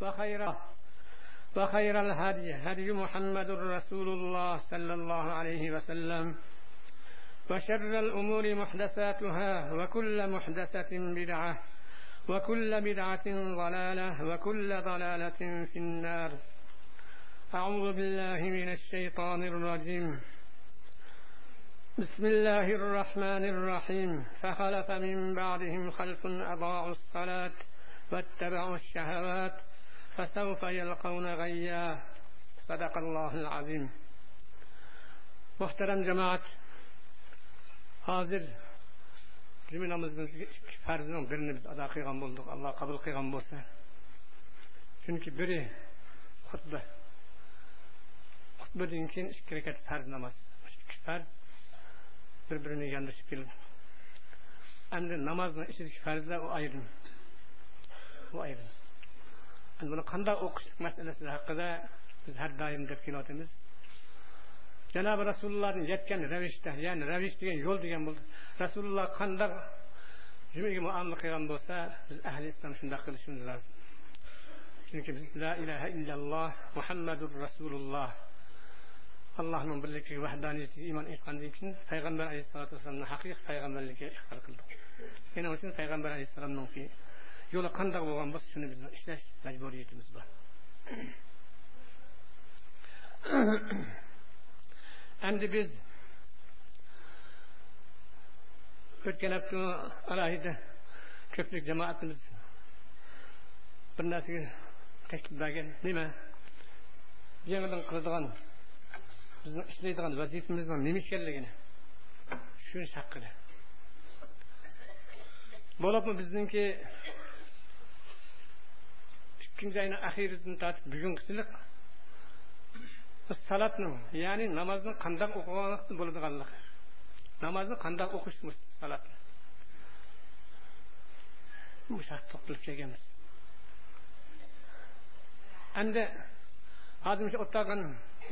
وخير وخير الهدي هدي محمد رسول الله صلى الله عليه وسلم وشر الأمور محدثاتها وكل محدثة بدعة وكل بدعة ضلالة وكل ضلالة في النار. أعوذ بالله من الشيطان الرجيم. بسم الله الرحمن الرحيم. فخلف من بعدهم خلف أضاعوا الصلاة واتبعوا الشهوات فسوف يلقون غيا صدق الله العظيم محترم جماعة hozir cuma namozini farzining birini biz ado qilgan bo'ldik alloh qabul qilgan bo'lsa chunki biri xutba xutbadan keyin ikki rakat farz namoz ikki farz bir birini yondashib keldi endi namozni ichidagi farzlar u ayrim u ayrim Endi buni qanday o'qishlik masalasi haqida biz har doim deb kelyapmiz. Janobi rasulullohni yetgan ravishda ya'ni ravish degan yo'l degan bo'ldi. Rasululloh qandaq jumaga muomala qilgan bo'lsa biz ahli islom shundoq qilishimiz lozim. Chunki biz la ilaha illalloh muhammadur rasululloh. Allohning birligiga vahdaniyatiga iymon etgandan keyin payg'ambar alayhisalotu vassalomni haqiqiy payg'ambarligiga iqror qildik. Shuning uchun payg'ambar alayhissalomning yo'li qandoq bo'lgan bo'lsa shuni biz ishlash majburiyatimiz bor. Endi biz o'tgan hafta alohida ko'plik jamoatimiz bir narsaga taklif qiladigan bizni ishlaydigan vazifamizning nima ekanligini. Tushunish ikkinchi ayni axiridan tortib bugungisiliq salatning ya'ni namozni qandoq o'qigan bo'ladiganligi. Namozni qandoq o'qish salatni bu shart to'xtalib kelganmiz. Endi hozir o'tirgan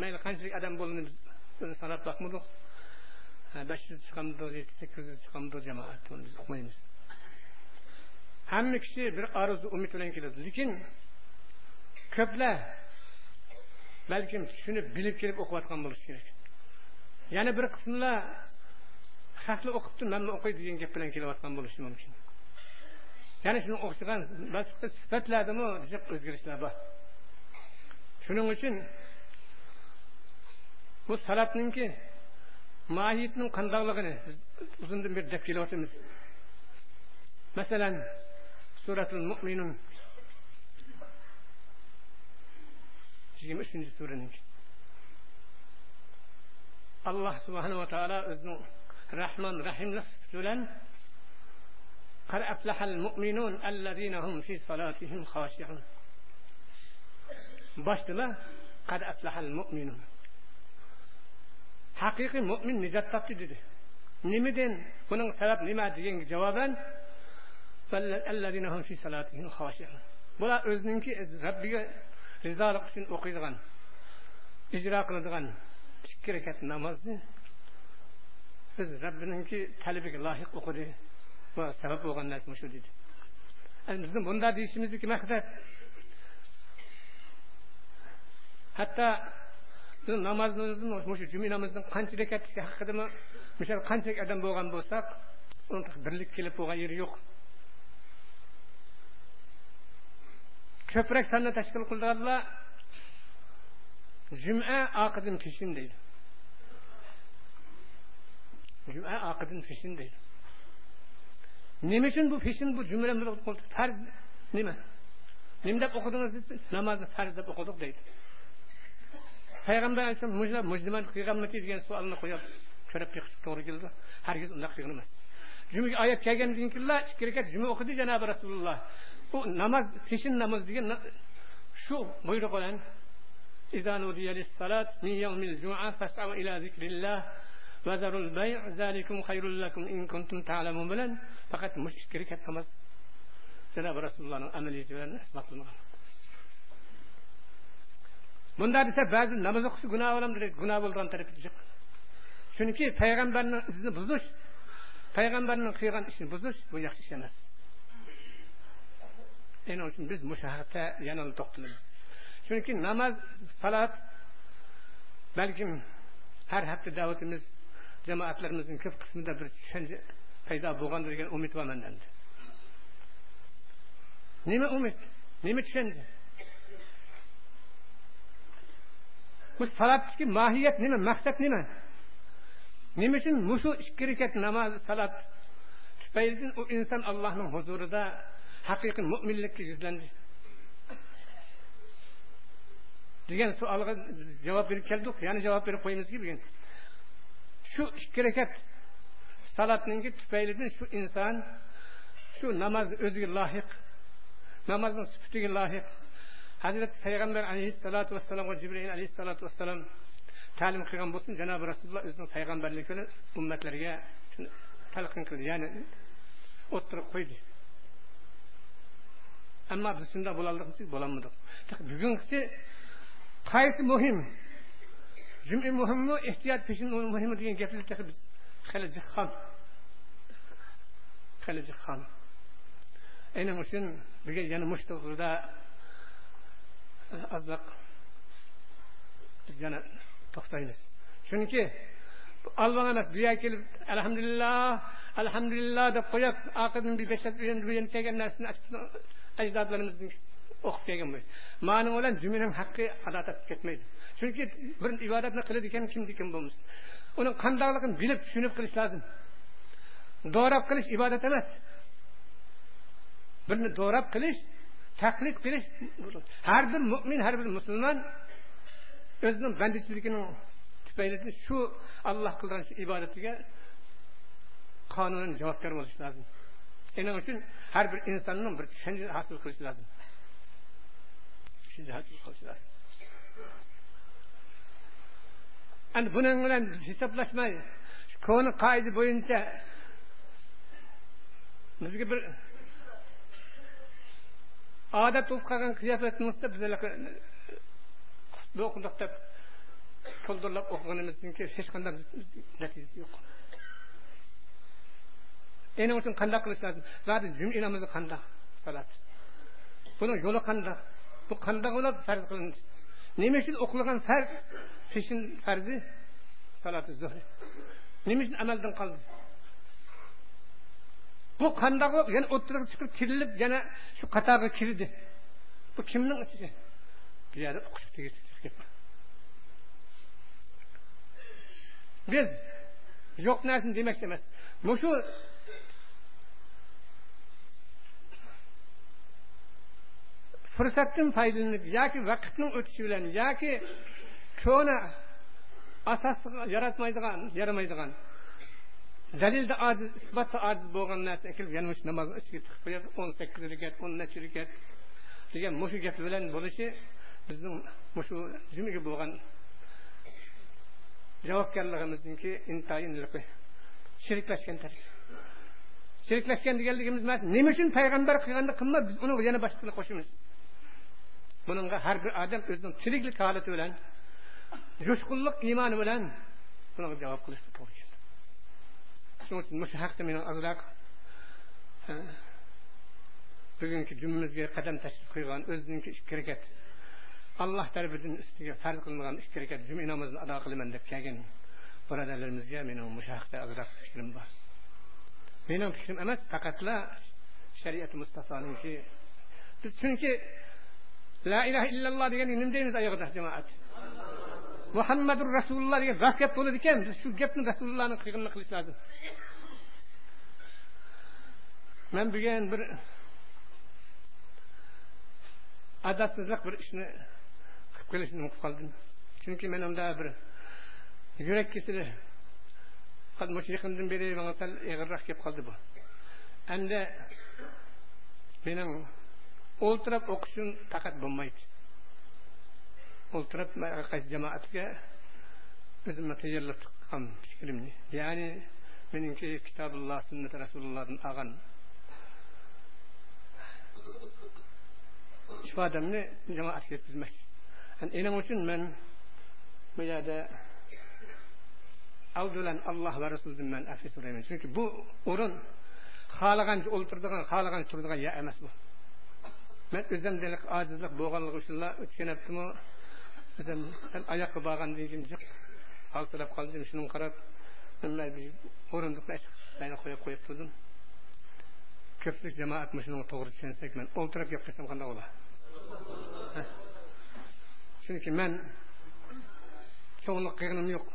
mayli qanchalik odam bo'ldi biz jamoat biz o'qimaymiz. Hamma kishi bir orzu umid bilan keladi. Lekin ko'plar. Balkim tushunib bilib kelib o'qiyotgan bo'lishi kerak. Yana bir qismlar haqli o'qibdi man o'qiy degan gap bilan kelayotgan bo'lishi mumkin. Yana shuni o'xshagan boshqa sifatlardimi jiq o'zgarishlar bor. Shuning uchun bu salatninki mohiyatning qandoqligini biz uzundan beri deb kelyapmiz masalan suratul mo'minun 23. surenin Allah subhanahu ve teala özünün Rahman Rahimle sütülen Kar eflehel mu'minun ellezinehum fi salatihim haşi'un Başlıla Kar eflehel mu'minun Hakiki mu'min nizat taptı dedi. Nimeden bunun sebep nime diyen cevaben فَالَّذِينَ هُمْ فِي صَلَاتِهِمْ خَاشِعُونَ Bula özününki Rabbiye rizolik uchun o'qiydigan ijro qiladigan ikki rakat namozni biz robbiningki talabiga loyiq o'qidi va sabab bo'lgan narsa shu dedi bizni bunda deyishimizniki maqsad hatto namozimizni juma namozini qancha rakat haqida misol odam bo'lgan bo'lsak birlik kelib bo'lgan yeri yo'q ko'proq sonni tashkil qildiganlar juma oqidan peshin deydi juma oqidan peshin deydi nima uchun bu peshin bu farz nima nima deb o'qidingiz namozni farz deb o'qidik deydi. Mujlab mujliman qilganmiki degan savolni qo'yib ko'rib chiqishga to'g'ri keldi hargiz undoq qilgan emas jumaga oyat kelgandan keyin ikki rakat juma o'qidi janobi rasululloh bu namaz, kişinin namazı diye na, şu buyruk olan İzâ nudiye lissalat min yevmil cum'a fes'av ila zikrillah ve zerul bey' zâlikum hayrul lekum in kuntum ta'lemun bilen fakat müşrik etmez. Cenab-ı Resulullah'ın ameliyatlarını ispatlamak. Bunda ise bazı namaz okusu günah olan günah olduğunu tarif edecek. Çünkü peygamberin izni buzuş, peygamberin kıyılan işini buzuş, bu yakışık emez. En onun biz mushahada yana doktunuz. chunki namoz salat belki har hafta davetimiz jamoatlarimizning ko'p qismida bir tushuncha paydo bulgandır degan umid var benden. Nima umid? Nima tushuncha? Bu salatdagi mohiyat nima? Maqsad nima? Nima uchun mushu ikki rakat namoz salat tufaylidan u inson Allohning huzurida haqiqiy mo'minlikka yuzlandi. Degan savolga javob berib keldik. Yana javob berib qo'yamizki bugun shu ikki rakat salatningi tufaylidan shu inson shu namoz o'ziga loyiq namozning sufatiga loyiq. Hazrati payg'ambar alayhissalotu vassalomga jibril alayhissalotu vassalom ta'lim qilgan bo'lsin janobi rasululloh o'zining payg'ambarligini ummatlarga talqin qildi. Ya'ni o'ttirib qo'ydi. Ammo biz shundoq bo'loldik bo'lolmadik bugungisi qaysi muhim. Jumi muhimmi ehtiyot peshin muhimi degan gaplar biz hali jiqqan hali jiqqan aynan uchun bizga yana mush to'g'rida ozroq yana to'xtaymiz chunki olloh emas bu yerga kelib alhamdulillah alhamdulillah deb qo'yib oxirdan bir besh bu yerga kelgan narsani ajdodlarimizni o'qib kelgan bo'ladi ma'ni bilan jumaning haqqi ado etib ketmaydi. Chunki bir ibodatni qiladigan kimdi kim bo'lmasin uni qandoqligini bilib tushunib qilish lozim. Do'rab qilish ibodat emas. Birni do'rab qilish taqlid qilish har bir mo'min har bir musulmon o'zining bandichiligini tufayli shu alloh qilgan shu ibodatiga qonunan javobgar bo'lishi lozim. Shuning uchun har bir insonning bir tushuncha hosil qilish lozim tushuncha hosil qilish lozim endi buning bilan hisoblashmay koni qoida bo'yicha bizga bir odat bo'lib qolgan qiyofatimizda bizlar o'qidik deb to'ldirlab o'qiganimizdan keyin hech qanday natijasi endi uchun qandoq qilish lozim zodi juma namozi qandoq salat. Buni yo'li qandoq bu qandoq bo'lib farz nima uchun o'qilgan farz peshin farzi salati zuhri. Nima uchun amaldan qoldi bu qandoq yana o'ttiriga chiqib kirilib yana shu qatorga kirdi bu kimning ichi bu yerda o'qish biz yo'q narsani demoqchi emas shu fursatdan foydalanib yoki vaqtning o'tishi bilan yoki ko'na asos yaratmaydigan yaramaydigan dalilda ojiz isbotda ojiz bo'lgan narsa kelib yana shu namozni ichiga tiqib qo'yadi o'n sakkiz rakat o'n nechi rakat degan mushu gap bilan bo'lishi bizning mushu jumaga bo'lgan javobgarligimizniki intayin shiriklashgan tarz shiriklashgan deganligimiz emas nima uchun payg'ambar qilganda qilma biz uni yana boshqani qo'shamiz? bununla har bir odam o'zining tiriklik holati bilan jo'shqinlik imanı bilan bunga javob kılıştı doğru için. shuning uchun müşü hakta minin azrak e, bugünkü cümlemizge kadem teşkil koygan özününki iş kireket Allah tarafından üstüge farz qilingan iş harakat cümle namazını ada kılmen dep kelgen birodarlarimizga meni o'sha haqda ozroq fikrim bor meni fikrim emas faqatla shariat mustafoninki biz chunki لا إله إلا الله دیگه نیم دینی دیگه ده جماعت محمد رسول الله دیگه راست گپ تونه دیگه شو گپ نه رسول الله نه خیلی نقلش لازم من بگم بر عادت زرق بر اش نه کلش نمکفال دن چونکی من امدا بر یورک کسی ره خد مشرق اندن بیری وانگتال یه غرق گپ خالد با اند منم o'ltirib o'qishim faqat bo'lmaydi o'ltirib qaysi jamoatga o'zimni tayyorlab chiqqan fikrimni. Ya'ni meningki kitobulloh sunnati rasulullohdan olgan ifodamni jamoatga yetkazmoqchi ening uchun men bu yerda avdulan alloh va rasulidan man so'rayman chunki bu o'rin xohlagancha o'ltiradigan xohlagancha turadigan yer emas мен өзім делік ажызлық болғанлығы үшін өткен аптымы өзім аяққа барған дегем жоқ алсырап қалдым. Шыным қарап мен орындықты қойып қойып тұрдым. Көпшілік жамаат мұшының тоғры түсінсек мен отырып келіп қойсам қандай болады? Чүнки мен чоңлық қиғыным жоқ.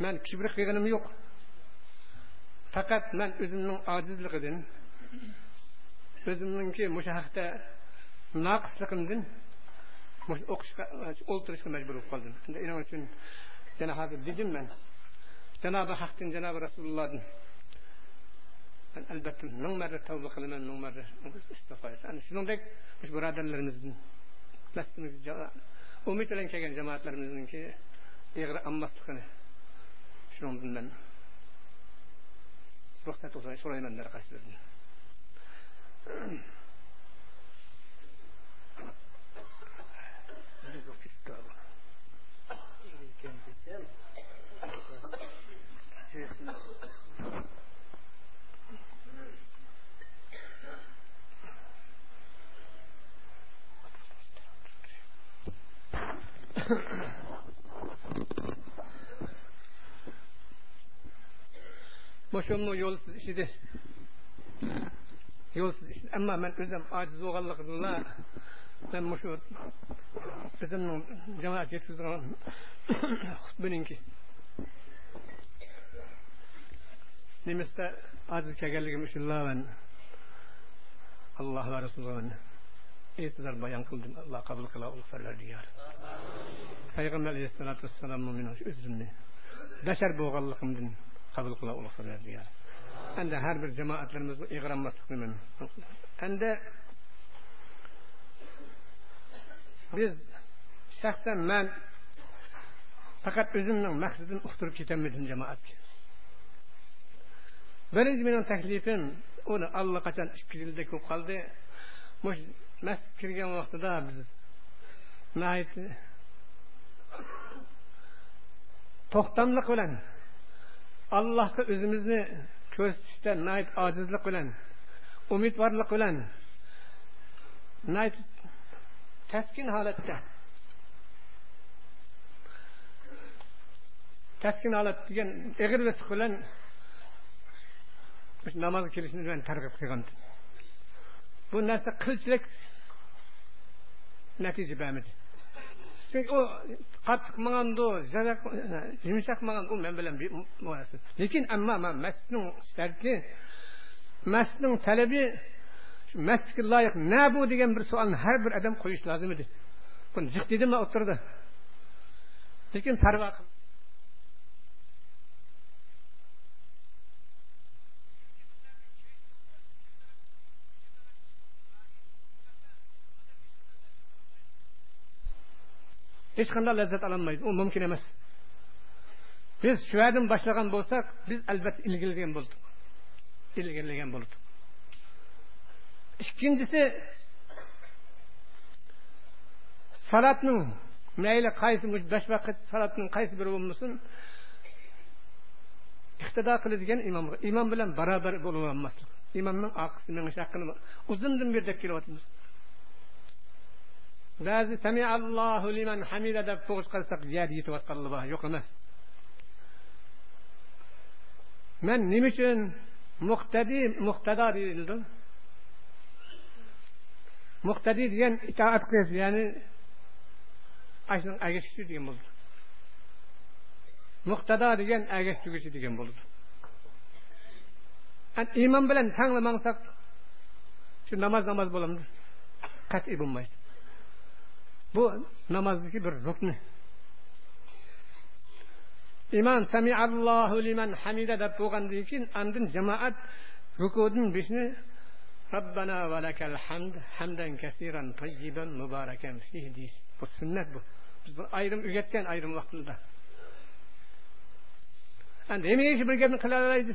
Мен кибір қиғыным жоқ. Фақат мен өзімнің ажизлігіден өзімніңке мұшы хақта нақыстығымдың оқышқа олтырышқа мәжбүр болып қалдым. Оның үшін жаңа қазір дедім мен. Жаңағы хақтың жаңағы расулалладың әлбәтте мың мәррә тәуба қыламын мың мәррә истағфар әні шұныңдек біз бұрадарларымыздың үміт білен келген мен. Рұқсат Boşumlu yol yolsuz iş. Ama men özüm aciz bolganlygymla men muşu özümniň jamaat yetkizdiren hutbeninki. Nimeste aciz kegelligim üçinla ben Allah ve Resulü'nün etizar bayan kıldım. Allah kabul kıla ol ferler diyar. Peygamber aleyhissalatu vesselam'ın min özümni beşer bolganlygymdan kabul kıla ol ferler diyar. Ende her bir cemaatlerimiz bu igranmaslık endi biz shaxsan man faqat o'zimning maqsadini uqtirib ketolmadim jamoat birinchi meni taklifim uni allaqachon ikki yilda ko'p qoldi. Masjid kirgan vaqtida biz to'xtamliq bilan allohga o'zimizni ko'rsatishda ojizlik bilan umidvorlik bilan. Taskin holatda. Taskin holat degan egir bisiq bilan namozga kelishni man targ'ib qilgan bu narsa qilchilik natija bermadi Çünkü o qattiq mangando, yumshoq u men bilan. Lekin amma men masning masning talabi masga loyiq na bu degan bir savolni har bir odam qo'yish lozim edi. Buni ziq dedimmi o'tirdi. Lekin parvo hech qanday lazzat ololmaydi u mumkin emas biz shu yerdan boshlagan biz albatta ilerleyen bulut. İkincisi salatının meyle kayısı, beş vakit salatının kayısı bir olmasın iktida qiladigan imom imom bilan barobar bo'lolmaslik imomning oqisi minish haqqini uzundan beri deb kelyapmiz ba'zi samiallohu liman hamida deb to'g'iz qilsak yadi yetayotganlar yo'q emas. Men nima uchun muqtadi muqtado deyildi. Muqtadi degan itoat qilish ya'ni ashuni agashishchi degan bo'ldi muqtado degan agashtirguchi degan bo'ldi imom bilan tanglamangsak shu namoz namoz bo'lamdi qat'iy bo'lmaydi Bu namazdaki bir rukni. İman sami'allahu limen hamide deb bo'lgandan keyin andin jamoat rukudin beshni Rabbana va lakal hamd hamdan kasiran tayyiban mubarakan fihi deysiz. Bu sünnet bu. Biz bu ayrım üretken ayrım vaktinde. Endi ish bir gapni qila olaydi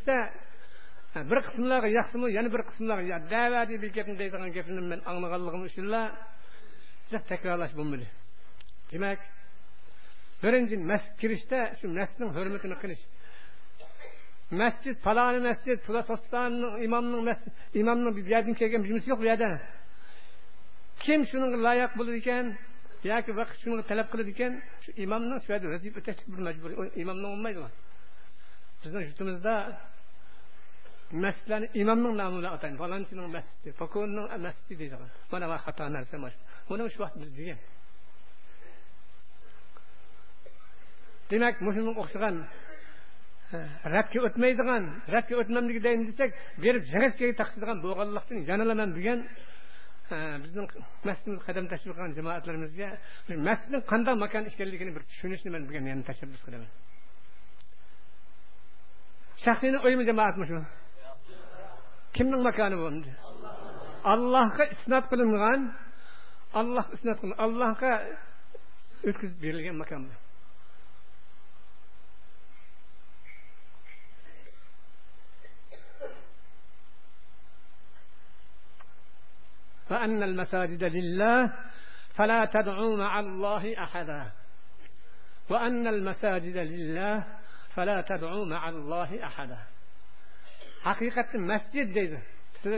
bir qismlari yaxshimi yana bir qismlari da'vat bir gapni deydigan gapini men anglaganligim uchunla Size tekrarlaş bulmalı. Birinci mescid girişte şu mescidin hürmetini kılış. Mescid falanı mescid, Pula Tostan'ın imamının mescid, imamının bir yerden kelgen bilgisi yok bir yerden. kim shunga loyiq bo'lar ekan yoki vaqt shunga talab qiladi ekan shu imomni shu yerda razib o'tash bir majburiy imomni bo'lmaydi bizni yurtimizda masjidlarni imomning nomi bilan ataydi falonchining masjidi pokonning masjidi deydigan mana bu xato narsa buni shu vaqt biz degan demak shunga o'xshagan rabga o'tmaydigan rabga o'tmamligi deyin desak berib jag'izkaga taqishadigan bo'lganlikdan yanala man degan bizning masjidimiz qadam tashrif qilgan jamoatlarimizga masjidning qanday makon ekanligini bir tushunishni man bugun yana tashabbus qilaman. Shaxsiy o'yimi jamoatmi shu kimning makoni bu allohga isnat qilingan alloh isnat qilingan allohga o'tkazib berilgan makon bu. فأن المساجد لله فلا تدعوا مع الله أحدا وأن المساجد لله فلا تدعوا مع الله أحدا حقيقة مسجد deydi siz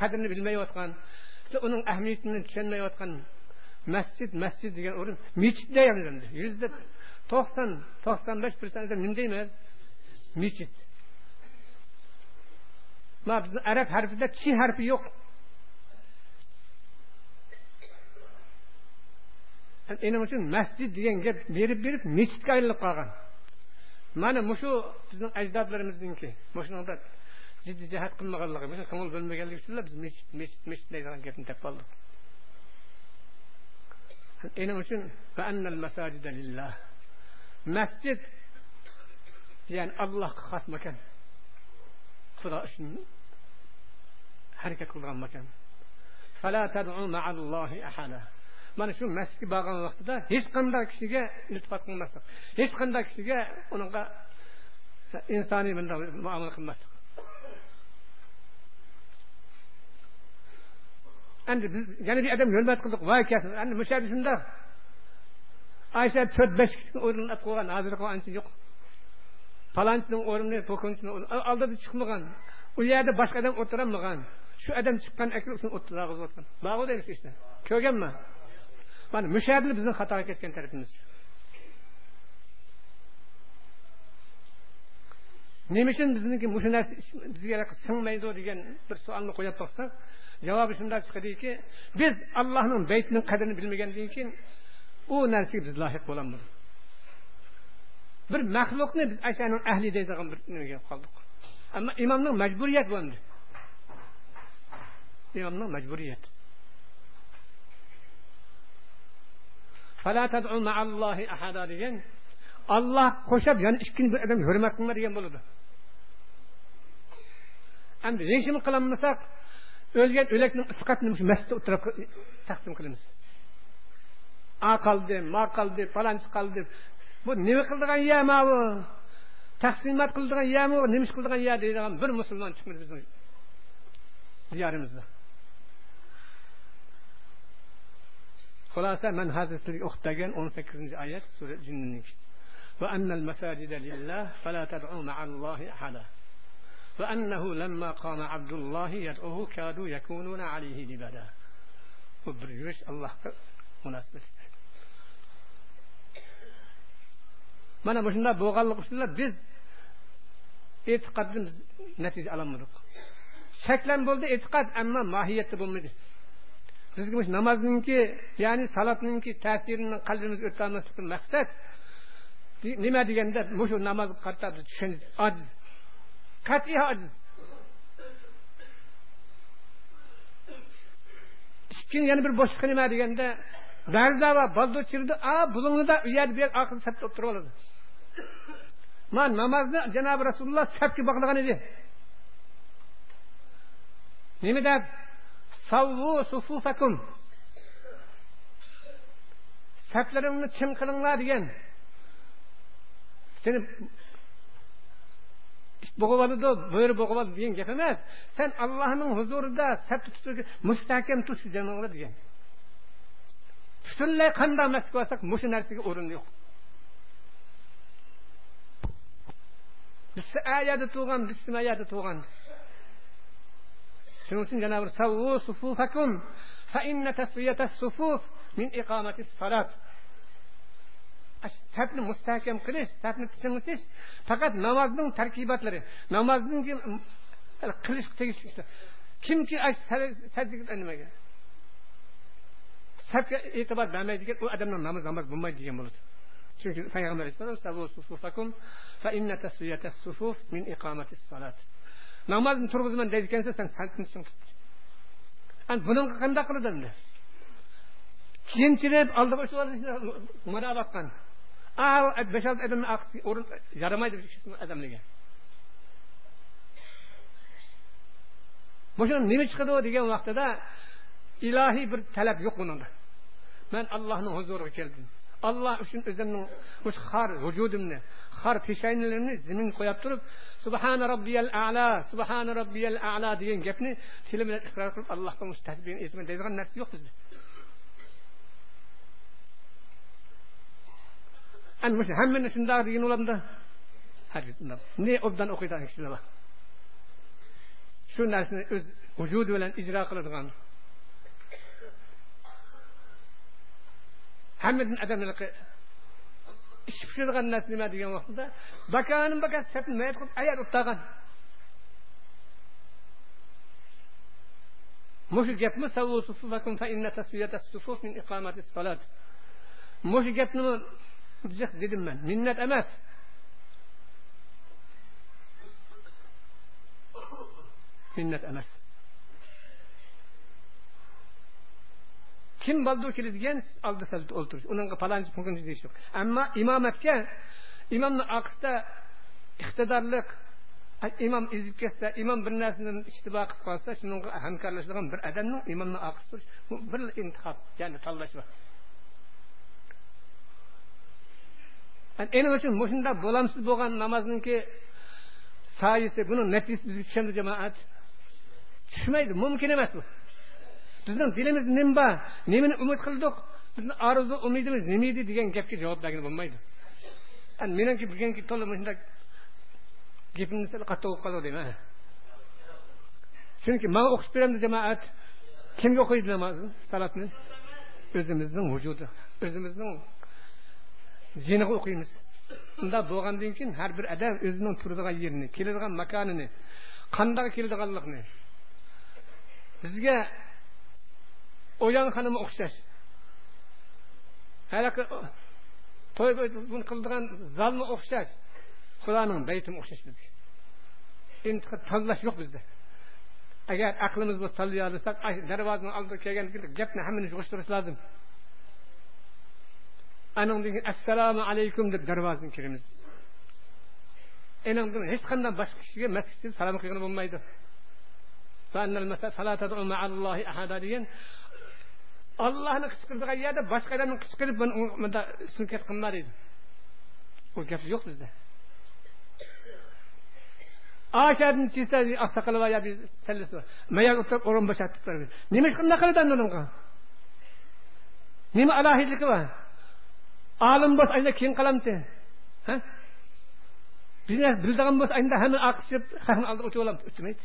qadrini bilmayotgan siz uning ahamiyatini tushunmayotgan masjid masjid degan o'rin mechit deymiz yuzda to'qson to'qson besh persent nima deymiz mechit bizni arab harfida chi harfi yo'q Endi uchun masjid degan gap berib berib mechitga aylanib qolgan mana mushu bizning ajdodlarimizniki mushunda jiddiy jihat qilmaganligi shu ko'ngil bo'lmaganligi uchun biz mechit mechit mechit deydigan gapni topib oldik endi uchun masjid ya'ni allohga xos makon xudo uchun harakat qilgan makon mana shu masjidga borgan vaqtida hech qanday kishiga iltifot qilmaslik hech qanday kishiga unga insoniy muomala qilmaslik endi biz yana bir odam hurmat qildik voy kasi endi musha shunda. Oysha to'rt besh kishini o'rnini olib qo'ygan hozir ancha yo'q. Palonchini o'rnini po'kinchini oldida chiqmagan. U yerda boshqa odam o'tirolmagan. Shu odam chiqqan akil uchun o'tirg'izayotgan bag'u deymiz ishni ko'rganman mana mushabli bizni xatoga ketgan tarafimiz. Nima uchun bizniki shu narsa bizga singmaydi degan bir savolni qo'yib qo'ysak javobi shunday chiqadiki biz allohning baytining qadrini bilmagandan keyin u narsaga biz loyiq bo'lamiz bir maxluqni biz ashaning ahli deydigan bir nimaga qoldik. Ammo imomning majburiyati bo'ldi imomning majburiyati. فلا تدعوا مع الله أحدا degan Alloh qo'shib yana ikkinchi bir odam hurmat qilma degan bo'ladi endi rejim qilolmasak o'lgan o'lakni isqatni shu masjidda o'tirib taqsim qilamiz a qoldi ma qoldi palonchi qoldi bu nima qildigan ya ma bu taqsimot qildigan yami nima ish qildigan ya deydigan bir musulmon chiqmadi bizni diyorimizda خلاصة من هذا السوري أختجن أون سكرنج آيات سورة جننك وأن المساجد لله فلا تدعوا مع الله أحدا وأنه لما قام عبد الله يدعوه كادوا يكونون عليه لبدا وبرجوش الله مناسبة mana mushunda bo'lganlik uchun biz e'tiqodni natija ololmadik shaklan bo'ldi e'tiqod ammo mohiyatda bo'lmaydi bizga shu namozningki ya'ni salotningki ta'sirini qalbimizga o'tkazmaslikdan maqsad nima deganda shu namoz qarta biz tushunish ojiz qat'iy ojiz ikkinchi yana bir boshqa nima deganda darza va boldur chirdi a bulungida u yer bu yer oxirgi sapda o'tirib oladi man namozni janobi rasululloh sapga bog'lagan edi nima deb savvu sufufakum saflaringni chim qilinglar degan seni bo'g'ib oladi degan gap emas sen allohning huzurida safni tutib mustahkam tut janinglar degan butunlay qanday masjid olsak mushu narsaga o'rin yo'q biz ayada tug'an biz ayada tug'an Shuning uchun yana bir savvu sufufakum fa inna tasfiyatas sufuf min iqamatis salat safni mustahkam qilish safni tichimlitish faqat namozning tarkibotlari namozning qilish tegishli kimki nimaga safga e'tibor bermaydigan u odamning namoz namoz bo'lmaydi degan bo'ladi. Chunki payg'ambar alayhissalom намазын тұрғызман дейді екенсің сен сәтінсің бұныңы қандай қылады енді тентіреп алдыға шығар мына басқан ал бес алты адам орын жарамайды адамге бұшын неме шығады ғой деген уақытта илахи бір тәләп жоқ оныңда мен аллахның хұзурыға келдім. Алла үшін өзімнің осы хар вужудымды harf hişeynlerini zemin koyup durup Subhane Rabbiyel A'la, Subhane Rabbiyel A'la diyen gepini tilimin ikrar kılıp Allah'tan tesbihin eğitimin dediğin nersi yok bizde. En müşri hemmen şundar diyen olan da her gittinden. Ne obdan okuydan ikisine bak. Şu nersini öz vücudu ile icra kılırgan. Hemmetin adamlıkı ish pishiradigan narsa nima degan vaqtida bakani baka sapni mayat qilib ayat o'tag'an mushu gapmi mushu gapni dedim man minnat emas minnat emas kim bo'ldi keladigan oldi salda o'ltirish unaqa palonchi punqinchi deyish yo'q ammo imomatga imomni oqisida iqtidorliq imom ezib ketsa imom bir narsadan ishtibo qilib qolsa shunga hamkorlashadigan bir odamning imomni oqis turish bu bir intihob ya'ni tanlash bor ening uchun mushunda bo'lamsiz bo'lgan namozniki soyisi buni natijasi bizga tushadi jamoat tushmaydi mumkin emas bu bizning dilimiz nima bor nimani umid qildik bizni orzu umidimiz nima edi degan gapga javob bergani bo'lmaydi meniki bilganki to'la shunday gapimni sal qattiq bo'lib deyman chunki man o'qitib beramiz jamoat kimga o'qiydi namozni salatni o'zimizning vujudi o'zimizning jiniga o'qiymiz unda bo'lgandan keyin har bir odam o'zining turadigan yerini keladigan makonini qandoq keladiganligini bizga o'yanxonami o'xshash haligi to'y qiladigan zalni o'xshash xudoning baytimi o'xshash bizga endi tanlash yo'q bizda agar aqlimiz bo'lsa tanlay olsak darvozani oldiga kelgan gapni hammani yig'ishtirish lozim anandan keyin assalomu alaykum deb darvozadan kiramiz enandan hech qanday boshqa kishiga masjidga salom qilgani bo'lmaydi degan ollohni qichqirdigan yerda boshqa odamni qichqirib bunda sunkat qilma deydi u gap yo'q bizda oshadin chisa oqsoqoli va sallasi mayak o'tirib o'rin bo'shatib nima shunday qiladi unga nima alohidligi bor olim bo'lsa ayda keyin qilamdi bildigan bo'lsa ayda hamma aqishib hamma oldiga o'tib olamdi o'tmaydi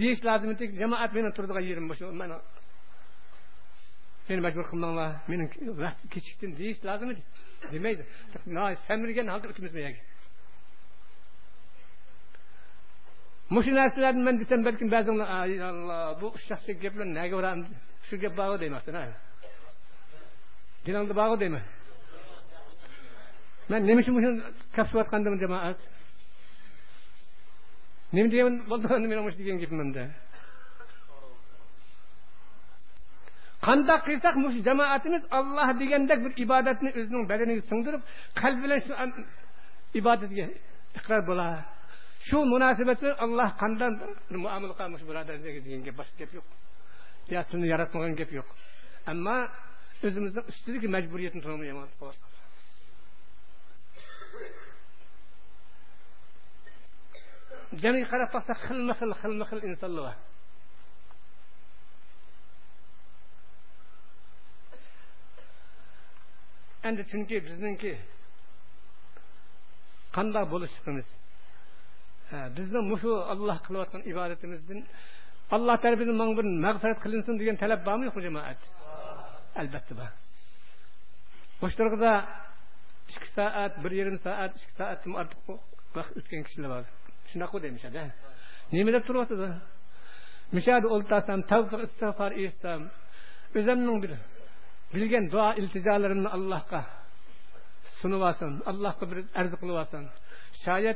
deyish lozim edi jamoat meni turadigan yerim shu mana meni majbur qilmanglar meni vaqt kechikdim deyish lozim edi demaydi samirgan holda yerga mushu narsalarni man desam balkim ba'zinglar alloh bu shaxsiy gap bor deymasdan dinangda bor deyman man jamoat nima degan bo'ldi men degan gapimda qandoq qilsak mush jamoatimiz olloh degandek bir ibodatni o'zining badaniga singdirib qalbi bilan shu ibodatga iqror bo'lar shu munosabat bilan alloh qanday muomala qilmish birodarlarga degan gap boshqa gap yo'q yo sizni yaratmagan gap yo'q ammo o'zimizning ustidagi majburiyatni to'lamayapmiz jamiga qarab boqsak xilma xil xilma xil insonlar bor endi chunki bizningki qandoq bo'lishimiz bizni mushu olloh qilayotgan ibodatimizdan alloh tarafidan manga bir mag'firat qilinsin degan talab bormi yo'qmi jamoat albatta bor. O'sha ikki soat bir yarim soat ikki soatdan ortiq vaqt o'tgan kishilar bor. נחו demişler de. Nimede turvatı da. Müşahede oltasam, tavfık istiğfar etsem, özümün bir bilgen dua ilticalarımını Allah'a sunuvasan, Allah'a bir arz qilib olsin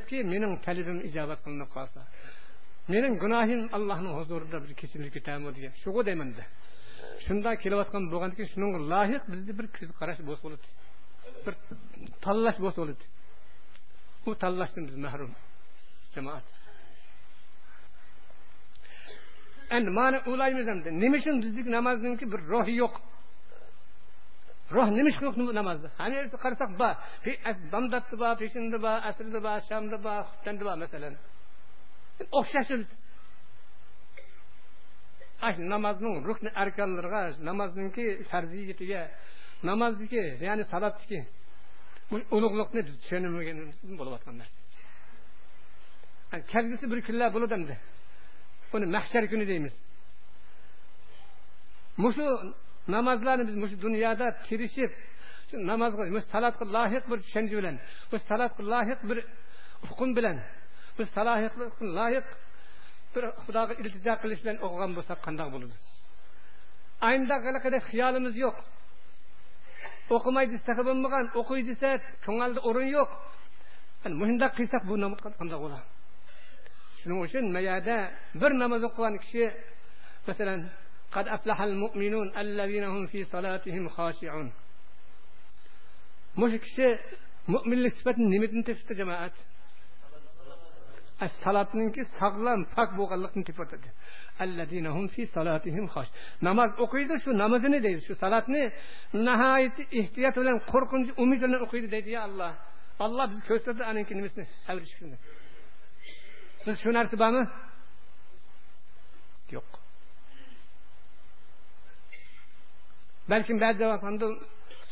ki mening talebim ijobat qilinib qolsa Mening gunohim Allohning huzurida bir kechirilib ketadimi degan shugu deymanda shunday kelayotgan bo'lgandan keyin shunga loyiq bizda bir ko'z qarash bo'lsa bo'ladi bir tanlash bo'lsa bu tanlashdan biz mahrum jamoat endi mana o'ylaymiz endi nima uchun bizning namozniki bir ruhi yo'q ruh nima uchun yo'q namozda hani qarasak bor damdatda bor peshinda bor asrda bor shamda bor xuftanda bor masalan o'xshashimiz namozning rukni arkonlariga namozniki farziyatiga namozniki ya'ni salotniki ulug'liqni biz tushunmaganimiz bo'layotgan narsa kelgusi bir kunlar bo'ladi endi buni mahshar kuni deymiz mushu namozlarni biz mushu dunyoda tirishib shu namozga salatga loyiq bir tushuncha bilan bu salatga loyiq bir hukm bilan biz salohiyatga loyiq bir xudoga iltijo qilish bilan o'qigan bo'lsak qandoq bo'ladi aynda qanaqa xiyolimiz yo'q o'qimay desa bo'lmagan o'qiy desa ko'ngilda o'rin yo'q mushundoq qilsak bu qandoq bo'ladi Şunun için meğerde bir namazı kılan kişi mesela kad aflahal mu'minun ellezinehum fi salatihim haşi'un. Bu kişi müminlik sıfatının nimetini tefsir cemaat. salatninki sağlam pak bo'lganlikni tepatadi allazinahum fi salatihim xosh namoz o'qiydi shu namozini deydi shu salatni nihoyat ehtiyot bilan qo'rqinch umid bilan o'qiydi deydi ya alloh alloh biz ko'rsatdi aninkini nimasini avrishishni siz shu narsa bormi yo'q balkim ba'zi vaqtda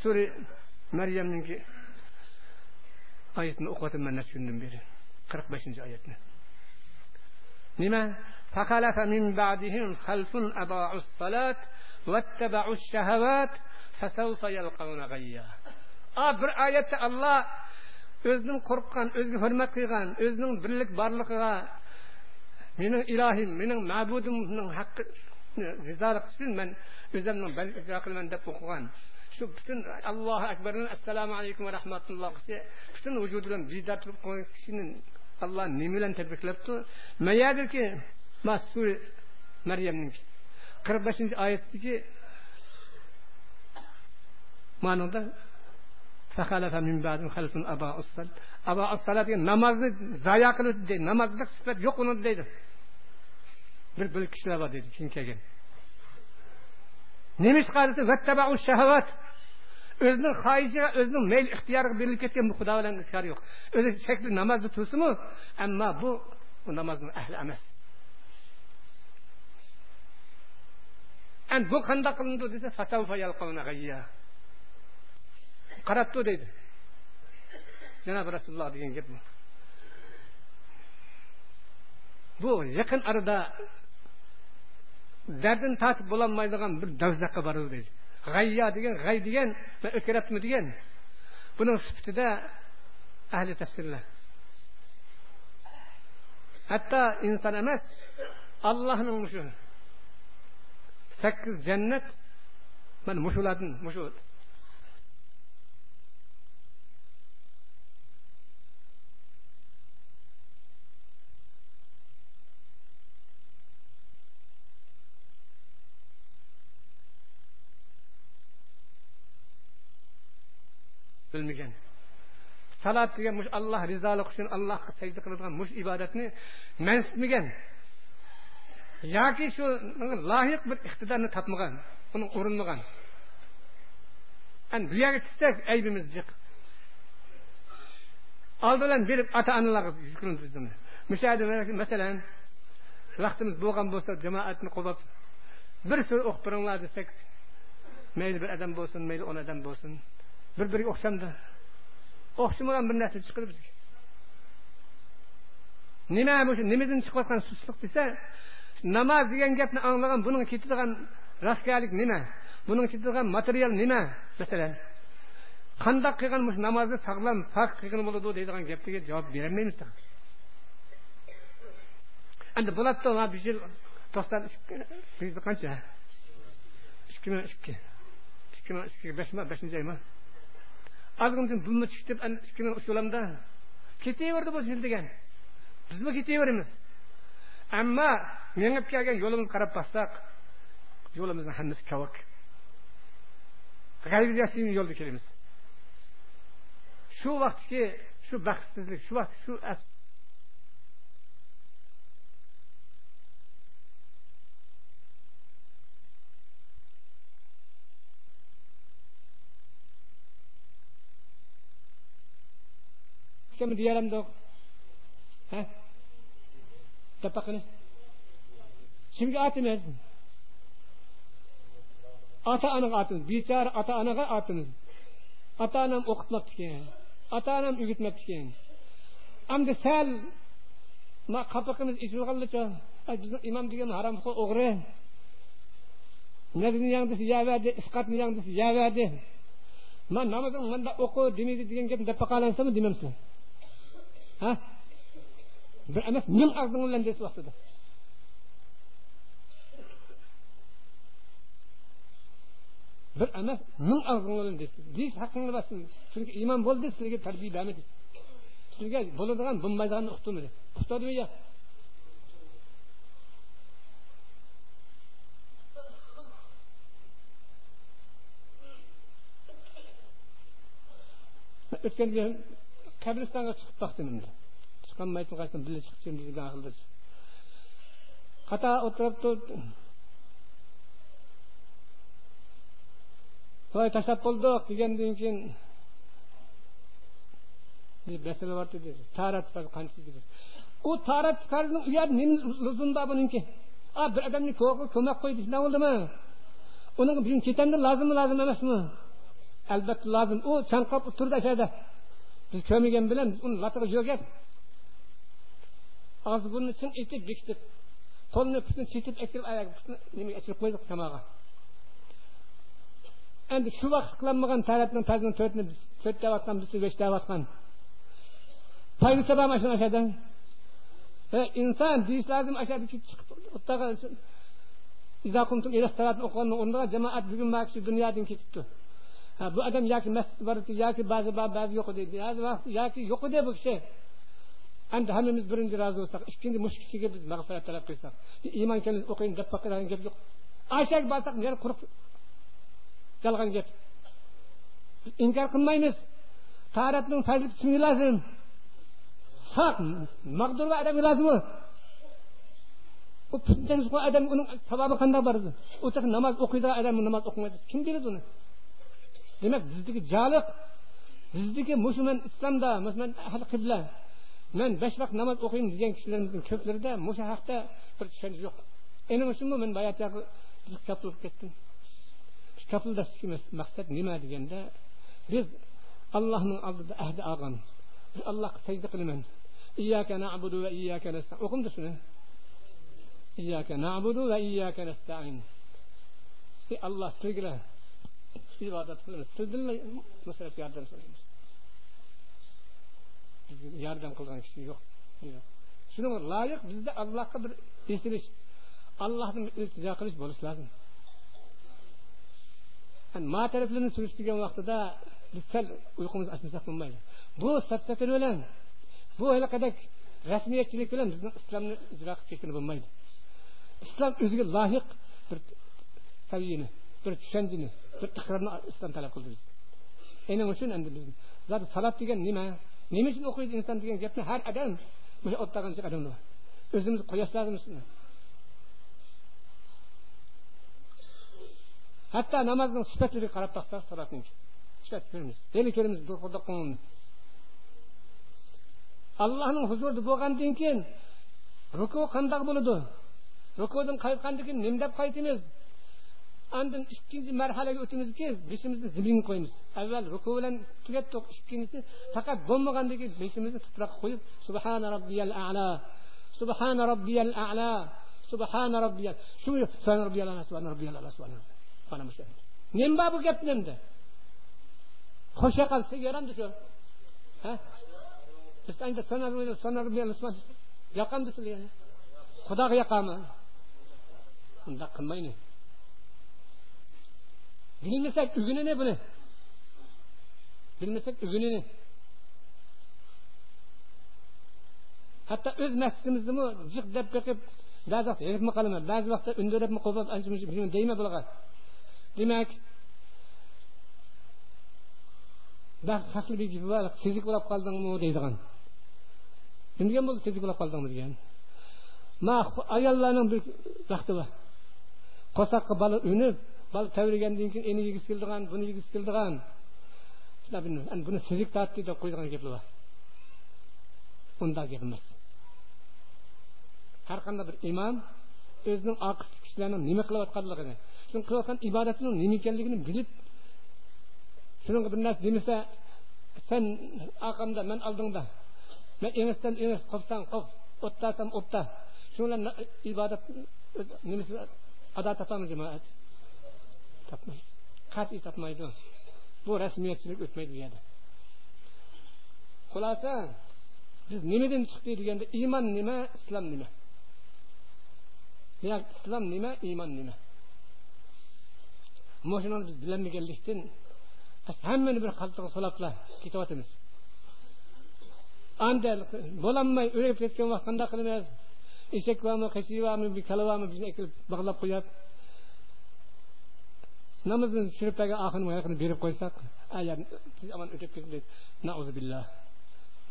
sura maryamninki oyatini o'qiyotibman shundan beri qirq beshinchi oyatni nima فخلف من بعدهم خلف أضاعوا الصلاة واتبعوا الشهوات فسوف يلقون غيا bir oyatda alloh o'zining qo'rqqan o'ziga hurmat qilgan o'zining birlik borligiga mening ilohim mening ma'budimning haqqi rizolik uchun man o'zimning ijro qilaman deb o'qigan shu butun allohu akbardan assalomu alaykum va rahmatulloh butun vujudi bilan bedor alloh nima bilan tabriklabdi mayadiki masur qirq beshinchi namozni zayo qilib deydi namozda sifat yo'q uni deydi bir bir kishilar bor deydi keyin kelgan nima ish qiladi o'zining xohishiga o'zining mayl ixtiyoriga berilib ketgan bu xudo bilan iskari yo'q o'zi shakli namozni tursinmi ammo bu namozning ahli emas bu qandoq qilindi desa qarabdi deydi janobi rasululloh degan gap bu bu yaqin arada dardini tatib bo'lolmaydigan bir davzaqqa boradi deydi g'ayyo degan g'ay degan man o'tkiryaptimi degan buning sifatida ahli tafsirlar hatto inson emas allohning shu sakkiz jannat mana mushu bilmagan salat degan mush alloh rizolik uchun allohga sajda qiladigan mush ibodatni mansitmagan yoki shu loyiq bir iqtidorni topmagan uni urinmagan bu yerga tushsak aybimiz jiq oldi bilan berib ota onalarga masalan vaqtimiz bo'lgan bo'lsa jamoatni qo'llab bir so'z o'qib turinglar desak bir odam bo'lsin mayli o'n odam bo'lsin bir biriga o'xshamdi o'xshamagan бір нәрсе chiqdi бізге неме немеден шығып жатқан сұстық десе намаз деген гәпні аңлаған бұның кетіп раскәлік неме бұның кетіп материал неме мәселен қандай қылған мұш намазды сағлам пак болады деген гәптерге жауап бере алмаймыз да енді болады да мына бір қанша азғынтын бұлына шүктеп шүккен ұшыламын кете берді бұл жел деген. Біз бұл кете береміз. Әмма меңіп келген жолымызды қарап бассақ жолымыздың хаммасы кәуәк ғайбы жасаймын келеміз. Шу вақытки шу бақытсызлық шу вақыт шу vaqt shu kim diyelim de he tepakını kimga atimiz ata anang atimiz bichara ata anaga atimiz ata anam o'qitmabdi ekan ata onam o'rgatmabdi ekan endi sal qapaqimiz ichilganlicha bizni imom degan haromxo'r o'g'ri nazni yangdisi yaverdi isqatni yangdisi yaverdi man namozing manda o'qi demaydi degan gapni deb бір емес мен ағзыңның ләмдесі уақытыда бір хақыңды иман болды сізге тәрбие сізге болadigan болмайдығанды кәбірстанға шығып тақтым енді шыққаным айтылғасын біле шығып жүрмін деген ақылды қата отырып тұрып солай болдық дегеннен кейін мәселе бар деді тарат қанша деді u tarat farzni uyat nima luzumda buniki a bir odamni ko'mak qo'y desa bo'ldimi? Uning bugun ketanda lozimmi lozim emasmi? Albatta lozim u chanqab biz ko'rmagan bilan biz uni latiga yo'gap og'iz burnini chin etib bekitib qo'lni putni chetib akirib nimaga akirib qo'ydik samoga endi shu vaqt qilinmagan taratning farzini to'rtni to'rt deyotgan biz besh deyotgan foydasi bormi shu narsadan inson deyish lozim o'rniga jamoat bugun dunyodan ketibdi. Ha, bu adam ya ki mescid var, ya ki bazı var, bazı yok dedi. Bazı ya ki yok dedi bu şey. Hem de hemimiz birinci razı olsak, ikinci müşkisiyle biz mağfiret talep kıysak. İman kendimiz okuyun, dep bakın, hani yok. Aşağı bassak, nere kurup, yalgan gep. Biz inkar kılmayınız. Taharetinin fazlip için lazım. Sak, mağdur ve adam lazım o. O pütten adam, onun tavabı kanda vardı. O namaz okuydu, adam namaz okumadı. Kim bilir onu? Demak bizdagi joliq bizdagi musulmon islomda musulmon ahli qibla man besh vaqt namoz o'qiyman degan kishilarimizning ko'plarida mushu haqda bir tushunish yo'q endi shunmi men bayatdagi kapil ketdim kapildashlik emas maqsad nima deganda biz allohning oldida ahdi olgan biz allohga sajda qilaman iyyaka na'budu va iyyaka nasta'in o'qimdi shuni iyyaka na'budu va iyyaka nasta'in alloh sizlar ibodat qilamiz sizdinmi masalan yordam so'raymiz bizga yordam qilgan kishi yo'q shuning loyiq bizda allohga bir esilish allohni iltijo qilish bo'lishi lozim ma taraflarni surishtirgan vaqtida biz sal uyqumizni ochmasak bo'lmaydi bu sapsakir bilan bu halaqadak rasmiyatchilik bilan bizni islomni ijro qilib ketgani bo'lmaydi islom o'ziga loyiq bir saviyani bir tushunchani iqrorni islom talab qildi endi uchun endi biz zot salat degan nima nima uchun o'qiydi inson degan gapni har odam o'sha o'ttaqancha odamda bor o'zimiz hatto namozning sifatlariga qarab huzurida bo'lgandan keyin ruku qandoq bo'ladi rukudan qaytgandan keyin nima Ondan ikkinchi ötümüz ki beshimizni zimrin qo'yamiz. Evvel ruku bilan tugatdik, ikkinchisi faqat bo'lmagandan keyin beshimizni tuproqqa qo'yib, Subhane Rabbiyel a'la. Subhane Rabbiyel a'la. Subhana robbiyal. Shu Subhane Rabbiyel a'la, Subhane Rabbiyel a'la, Subhane Rabbiyel subhana. Mana shu. Nima bu gapni endi? Qo'sha qilsa yaramdi shu. Ha? Biz endi sanar o'ynab, sanar robbiyal a'la. Yoqamdi sizlarga. Xudoga yoqami? Unda qilmaydi. Білмесек үгіні не бұны? Білмесек үгіні не? Хатта өз мәсімізді мұ жық деп кеқіп, бәз вақты еріп мұ қалымы, бәз вақты үндіріп мұ қобаз әншіміз дейме бұлға. Демек, бәк қақлы бей кепі бәлік, сезік болап қалдың мұ дейдіған. Кімдіген бұл сезік болып қалдың мұ деген? Ма, аяллардың бір вақты бар. Қосаққы балы үніп, бала тәуірегеннен кейін ені жегісі келді ған бұны жегісі келді ған бұны сезік тартты деп қойған кепіл бар онда кеп емес әрқандай бір имам өзінің ақысы кісілерінің неме қылып жатқандығын сіздің қылып жатқан ибадатының неме екенлігін біліп сіздің бір нәрсе демесе сен арқамда мен алдыңда мен еңестен еңес қопсаң қоп оттасам отта шуңлар ибадат немесе ада тапамыз topmaydi qat'iy topmaydi bu rasmiyatchilik o'tmaydi bu yerda. Xulosa biz nimadan chiqdik deganda iymon nima islom nima? Demak islom nima iymon nima? Shuni biz bilolmaganlikdan hammani bir qaltiga solabla ketyapmiz. Anda bo'lolmay o'rab ketgan vaqt qanday qilamiz? Eshak bormi qishi bormi bir kala bormi bizni bog'lab qo'yadi. намаздың сүріптегі ақының аяғын беріп қойсақ аянын аман өтеп кетсін дейді наузу билла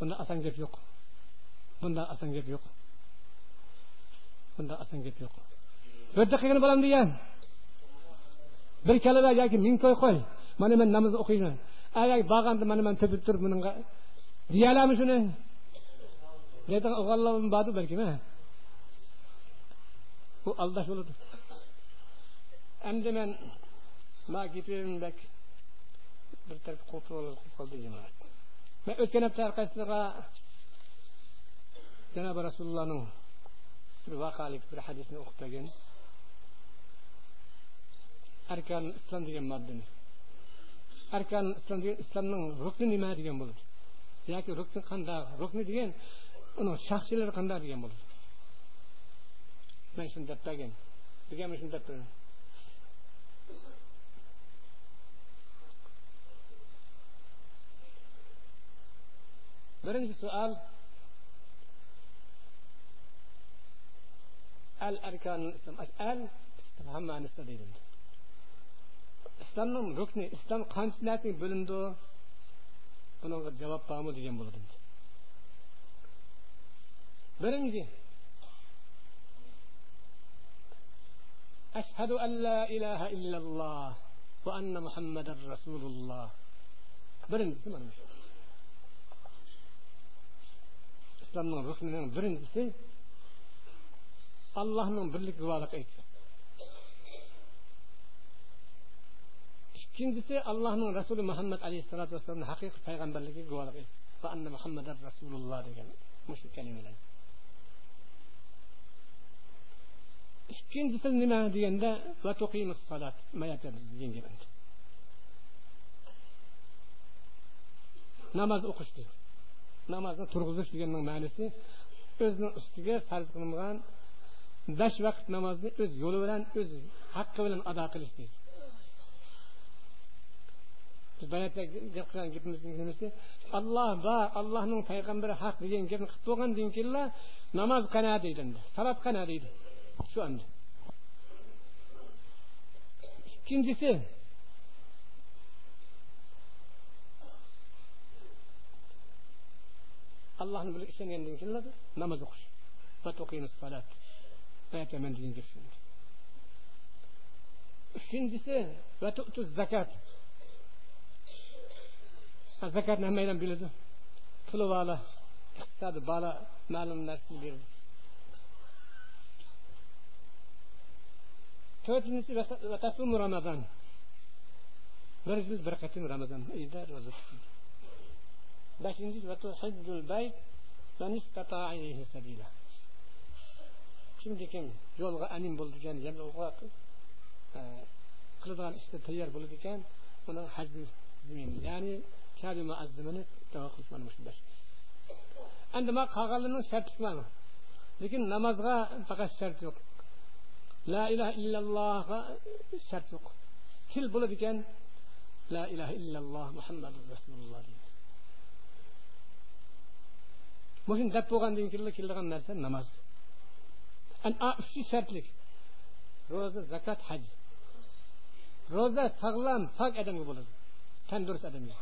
бұнда асан кеп жоқ бұнда асан кеп жоқ бұнда асан кеп жоқ өте қиын балам деген бір кәләбә яки мен қой қой міне мен намаз оқимын аяқ бағанды міне мен төпіп тұрып мұныңға дей аламын шуны ертең ұғаллам бады бәлкім ә? Бұл алдаш болады әнді мен мына кетемдік бір тәріп құлып қалды жамаат мен өткен апта әрқайсыларға жаңағы расулалланың бір вақалик бір хадисін оқып берген аркан ислам деген маддені аркан ислам деген исламның рукны неме деген болады яки рукны қандай рукны деген оның шақшилері қандай деген болады мен шын деп берген бізге мен шын деп берген برنج سؤال الأركان الإسلام أسأل استفهم معنى استدلم İslam'ın rüknü, İslam kanciliyatının bölündü. Buna cevap bağımı diyeceğim buldum. Birinci, أشهد أن لا إله إلا الله وأن محمد رسول الله برنج نمشي islomning ruknining birinchisi allohning birlik guvohlik aytsin ikkinchisi allohning rasuli muhammad alayhissalotu vassalomni haqiqiy payg'ambarligiga guvohlik aytsin va anna muhammadan rasululloh degan mushu kalimalar ikkinchisi nima deganda va tuqimus salat mayatamiz gap namoz o'qish deydi namozni turg'izish deganning ma'nosi o'zini ustiga farz qilingan besh vaqt namozni o'z yo'li bilan o'z haqqi bilan ado qilish deydi. Olloh bor allohning payg'ambari haq degan gapni qilib bo'lgandan keyin namoz qana deydi salat qana deydi? Shu anda. İkkinchisi allohni bilib ishlangandan keyin namoz o'qish aytaman degan gap shu uchinchisi va tu'tu zakat zakatni hammalar biladi puli bola iqtisodi bola ma'lum narsani berdi to'rtinchisi vatasum ramazon bir yil bir qatim لكن diyor وَتُحِدُّ الْبَيْتِ مَنْ اِسْتَطَاعَ اِلَيْهِ سَب۪يلًا Şimdi kim yolga emin buldu yani yolga e, kılıdan işte tayyar buldu iken onun hacbi zemin yani Kabe muazzimini devam kılmanmışlar. Endi ma kagalının şerti tutmanı. Lakin namazga fakat şerti yok. La ilahe illallah'a şerti yok. Kil buldu iken La ilahe illallah Muhammedur Resulullah diyor. Mushuni deb bo'lgandan keyin keladigan narsa namoz. Uchi shartlik. Ro'za zakot haj. Ro'za sog'lom pok odamga bo'ladi. Tandurust odamga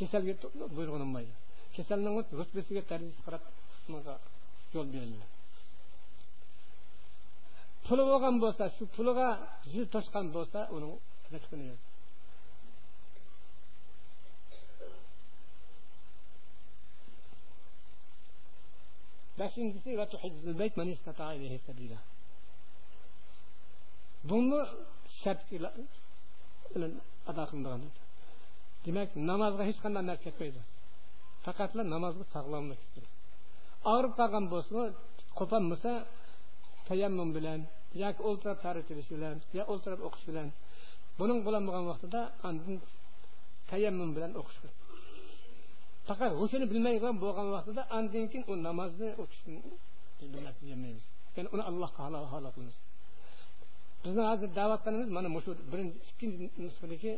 kasalga buyrug'ini olmaydi kasalning rutbasiga darajasi qarab yo'l beriladi puli zakatini beshinchisi buni shart bilan ado qilingan demak namozga hech qanday narsa ketmaydi faqatla namozga sog'lomlik og'rib qolgan bo'lsa qo'pon bo'lsa tayammum bilan yoki o'ltirib taritish bilan yo o'ltirib o'qish bilan buning bo'lolmagan vaqtida andin tayammum bilan o'qish faqat o'shani bilmaydigan bo'lgan vaqtida andan keyin u namozni o'qishni bilmaymiz. Ya'ni uni allohga halol halol qilamiz bizni hozir da'vat qilamiz mana shu birinchi ikkinchi nusxadagi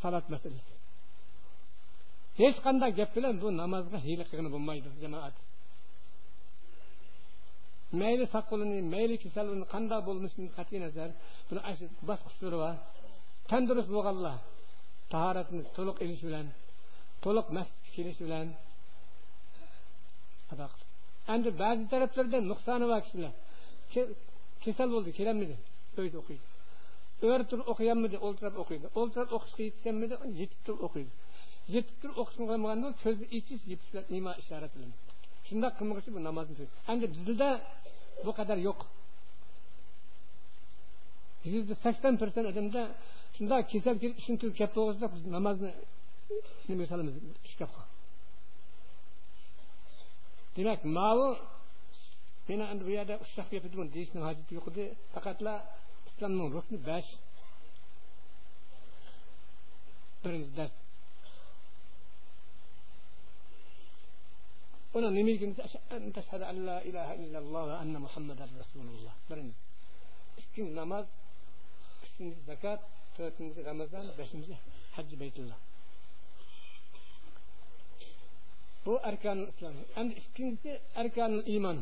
salat masalasi. Hech qanday gap bilan bu namozga hiyla qilgani bo'lmaydi jamoat. Mayli saqulini mayli kasalini qanday bo'lishidan qat'iy nazar. Buni bosqich bor tandurust bo'lganlar tahoratni to'liq ilish bilan to'liq masjidga kelish bilan endi ba'zi taraflarda nuqsoni bor kishilar. Kasal bo'ldi kelolmadi uyda o'qiydi. O'rib turib o'qiganmidi? O'ltirib o'qiydi. O'ltirib o'qishga yetganmidi? Yetib turib o'qiydi. Yetib turib o'qishni qilmaganda ko'zni ichish nima ishorat bilan shundoq qilmoqchi bu namozni endi bizda bu qadar yo'q. Yuzda sakson persent odamda shundoq kasal kelib ishini tugab bo'lg'izda biz namozni nimisal kitapka. Demek malı binaen rüyada uşak yapıdığın değişinin haceti yoktu. Fakat la İslam'ın ruknu beş. Birinci ders. Ona nimilgin teşhede en la ilahe illallah ve enne Muhammeden Resulullah. Birinci. İkinci namaz. Üçüncü zekat. Dördüncü Ramazan. Beşinci Hacı Beytullah. Bu arkanul islom endi ikkinchisi arkanul iymon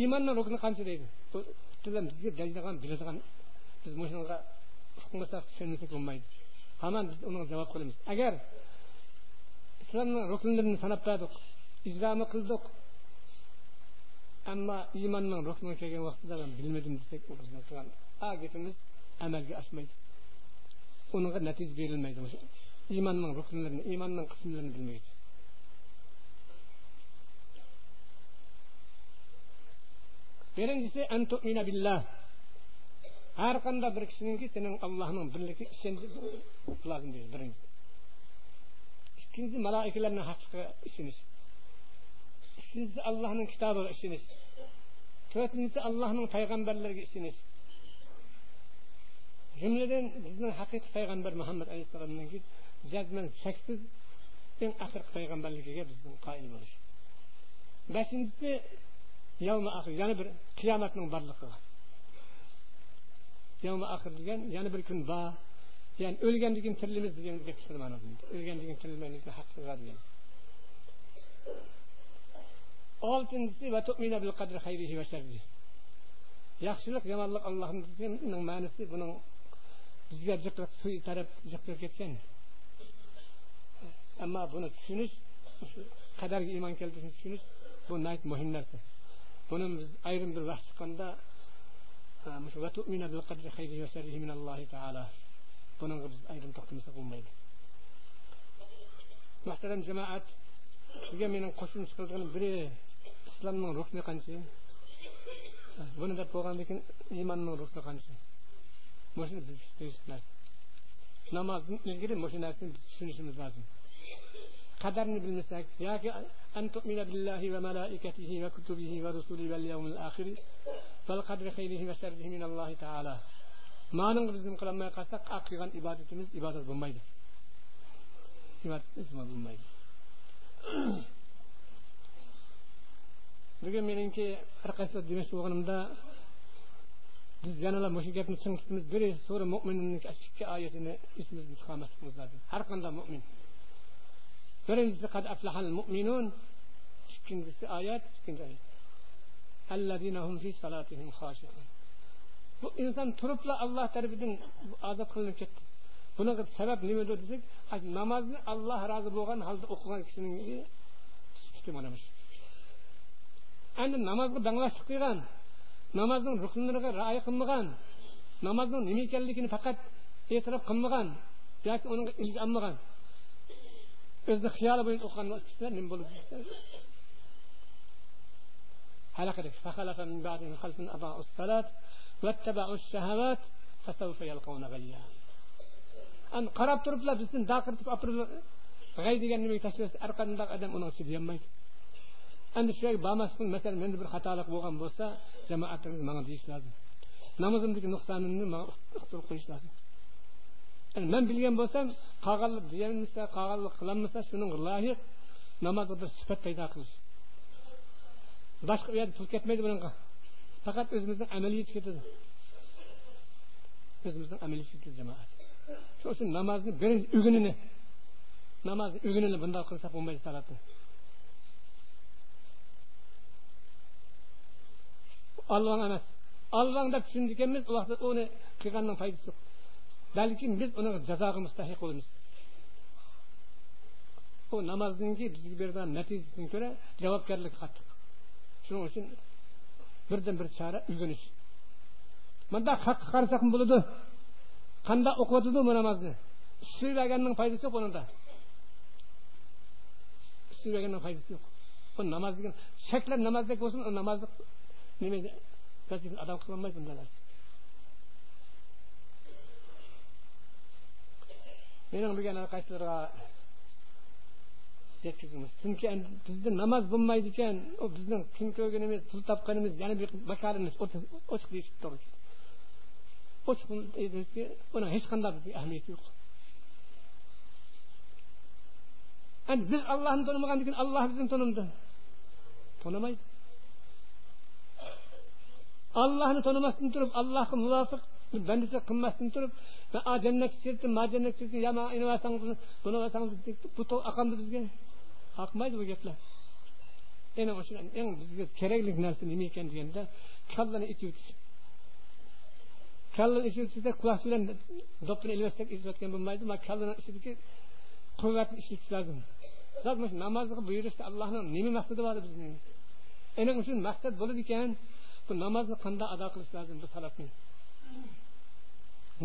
iymonning rukni qancha deydi. Bu bizga dalilgan biladigan biz shunga uqmasak tushunmasak bo'lmaydi. Hamon biz unga javob qilamiz. Agar islomning ruknlarini sanab berdik ijroni qildik ammo iymonning rukniga kelgan vaqtida man bilmadim desak u bizni qilgan gapimiz amalga oshmaydi. Unga natija berilmaydi. İymonning ruknlarini iymonning qismlarini bilmaydi Birincisi en tu'mine billah. Her kanda bir kişinin сенің senin Allah'ın birlikte işini lazım değil. Birincisi. İkincisi melaikelerin hakkı işiniz. Üçüncüsü Allah'ın. Төртінші Аллаһның пайғамбарларға ісіңіз. Жүмледен біздің хақиқи пайғамбар Мұхаммед алейхисаламның ки жазман шәксіз ең пайғамбарлығыға біздің қайыл болыш. Бесіншісі yavmi axir yana bir qiyomatning borlig'i yavmi axir degan yana bir kun bor. Ya'ni o'lgandan keyin tirilamiz degan gap chiqadi mana o'lgandan keyin tirilmaymizni haqqiga degan. Oltinchisi va tu'mina bil qadri xayrihi va sharrihi. Yaxshilik yomonlik allohning ma'nosi buning bizga jiqliq suy taraf jiqtirib ketgan. Ammo buni tushunish qadarga iymon keltirishni tushunish bu muhim narsa. бұны біз айрым бір бақ шыққанда бұныңға біз айрым тоқтамаса болмайды мөхтәрәм жамаат сізге менің қосымша қылдығым исламның рухны қанша бұны деп кейін иманның рухны қанша біз намаздың ілгері мұшы нәрсені біз түсінішіміз lazım. قدرني بالمساك ياك أن تؤمن بالله وملائكته وكتبه ورسله واليوم الآخر فالقدر خيره وشره من الله تعالى ما نقول bizim kılanmaya kalsak hakikat ibadetimiz ibadet bulmaydı. İbadetimiz bulmaydı. Bugün benimki arkadaşlar demiş oğlumda biz yanala müşrikatın sınıfımız biri sonra müminin iki ayetini içimiz istikamet kılmız lazım. Her kanda mümin. Birincisi qad aflahal mu'minun. İkkinchisi oyat ikkinchi oyat allazina hum fi salatihim xoshi'un bu inson turibla alloh tarafidan ozod qilinib ketdi bunaqa sabab nimadir desak namozni alloh rozi bo'lgan holda o'qigan kishining mana shu endi namozga danglashlik qilgan namozning ruknlariga rioya qilmagan namozning nima ekanligini faqat e'tirof qilmagan ilga olmagan Özde خيال بين okanmak isterdim bulup isterdim. هلك فخلف من بعدهم خلف أضاع الصلاة واتبعوا الشهوات فسوف يلقون غيا أن قرب ترب لا بسن داقر تب أبرز غير ديگر نمي تشريس أرقى نداق أدم أنا أشد يمي أن الشيء بامسكن مثلا من بر خطالك بوغم بوسا جماعة مغديش لازم. نمزم ديك نقصان ما أختر قيش لازم. Man bilgan bo'lsam qolganlik deyanmasa qolganlik qilolmasa shuning loyiq namozga bir sifat paydo qilish boshqa u yerda pul ketmaydi bunaqa faqat o'zimizning amaliyat ketadi o'zimizning amaliyat ketadi jamoat shu uchun namozni birinchi ugunini namozni ugunini bundoq qilsak bo'lmaydi salatni olvon emas olvon deb tushundik ekanmiz u vaqtda balkim biz uni jazoga mustahiq bo'lamiz u namozniki bizga bergan natijasidan ko'ra javobgarlik qattiq shuning uchun birdan bir chora uyg'onish bundoq haqqa qarasak bo'ladi qanday o'qiyotidi bu namozni suylaganning foydasi yo'q unida suylaganning foydasi yo'q u namoz degan shaklab namozdek bo'lsin u namozni nima vazifani ado qilolmaydi bundalar mening bilgan qaysilarga yetkazamiz chunki bizda namoz bo'lmaydi ekan u bizning kun ko'rganimiz pul topganimiz yana bir makalimiz ochiq deyishib to'g'ri ochiq deymizki uni hech qanday bizga ahamiyati yo'q endi biz allohni tanimagandan keyin alloh bizni tanimdi tanimaydi allohni tanimasdan turib allohga muvofiq bandasi qilmasdan turib a jannatga kirdim ma jannatga kirdim yo man ini olsangiz buni olsangiz bu aqamdi bizga haqmaydi bu gaplar ana o'sha eng bizga kerakli narsa nima ekan deganda kallani ichib o'tish kallani ichib o'tishda quloq bilan do'ppini ilvatsak ichayotgan bo'lmaydi man kallani ichidagi quvvatni ishlatish lozim namozga buyurishda allohni nima maqsadi bor bizning ana uchun maqsad bo'ladi ekan bu namozni qanday ado qilish lozim bu salatni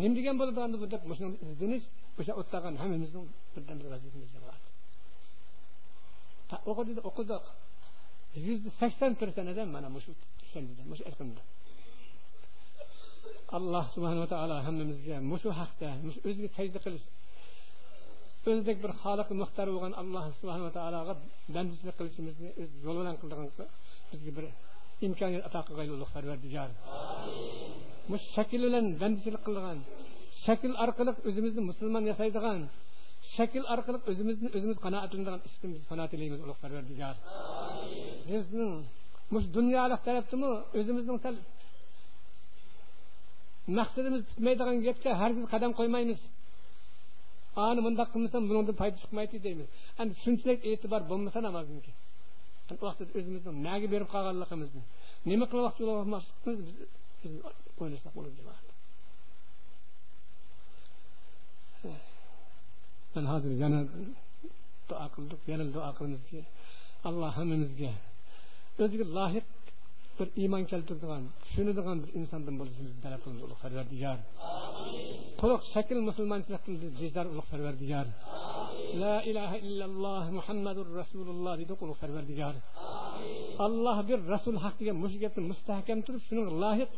nima degan bo'ladi endi bu deb shuni izdinish o'sha o'tlagan hammamizning birdan bir vazifamiz bor o'qidi o'qidik yuzda sakson persentadan mana shu tushundidan shu ilmda alloh subhanava taolo hammamizga mushu haqda o'ziga sajda qilish o'zidek bir xoliq muxtar bo'lgan alloh subhanava taologa bandichilik qilishimizni o'z yo'li bilan qildigan bizga bir imkoniyat ato qilg'ayli ulug' parvardigor mush shakl bilan bandichilik qilgan shakl orqali o'zimizni musulmon yasaydigan shakl orqali o'zimizni o'zimiz qanoatlanadigan ishni biz qanoat tilaymiz ulug' parvardigor bizning mush dunyolik tarafdami o'zimizning sal maqsadimiz bitmaydigan gapga hargiz qadam qo'ymaymiz ani bundoq qilmasam bundan foyda chiqmaydi deymiz endi shunchalik e'tibor bo'lmasa уақытта өзіміздің мәңгі беріп қалғанлығымызды неме қылып уақыт жоғалмаштығымызды біз, біз ойласақ болады деп мен қазір жаңа дұға қылдық жаңа дұға қылыңыз алла hamımizga o'ziga bir iymon keltiradigan tushunadigan bir insondan bo'lishimizni talab qilamiz ulug' parvardigor to'liq shakl musulmonchilikdan bezdor ulug' parvardigor la ilaha illalloh muhammadur rasululloh deydi ulug' parvardigor alloh bir rasul haq degan mushu gapni mustahkam turib shuning loyiq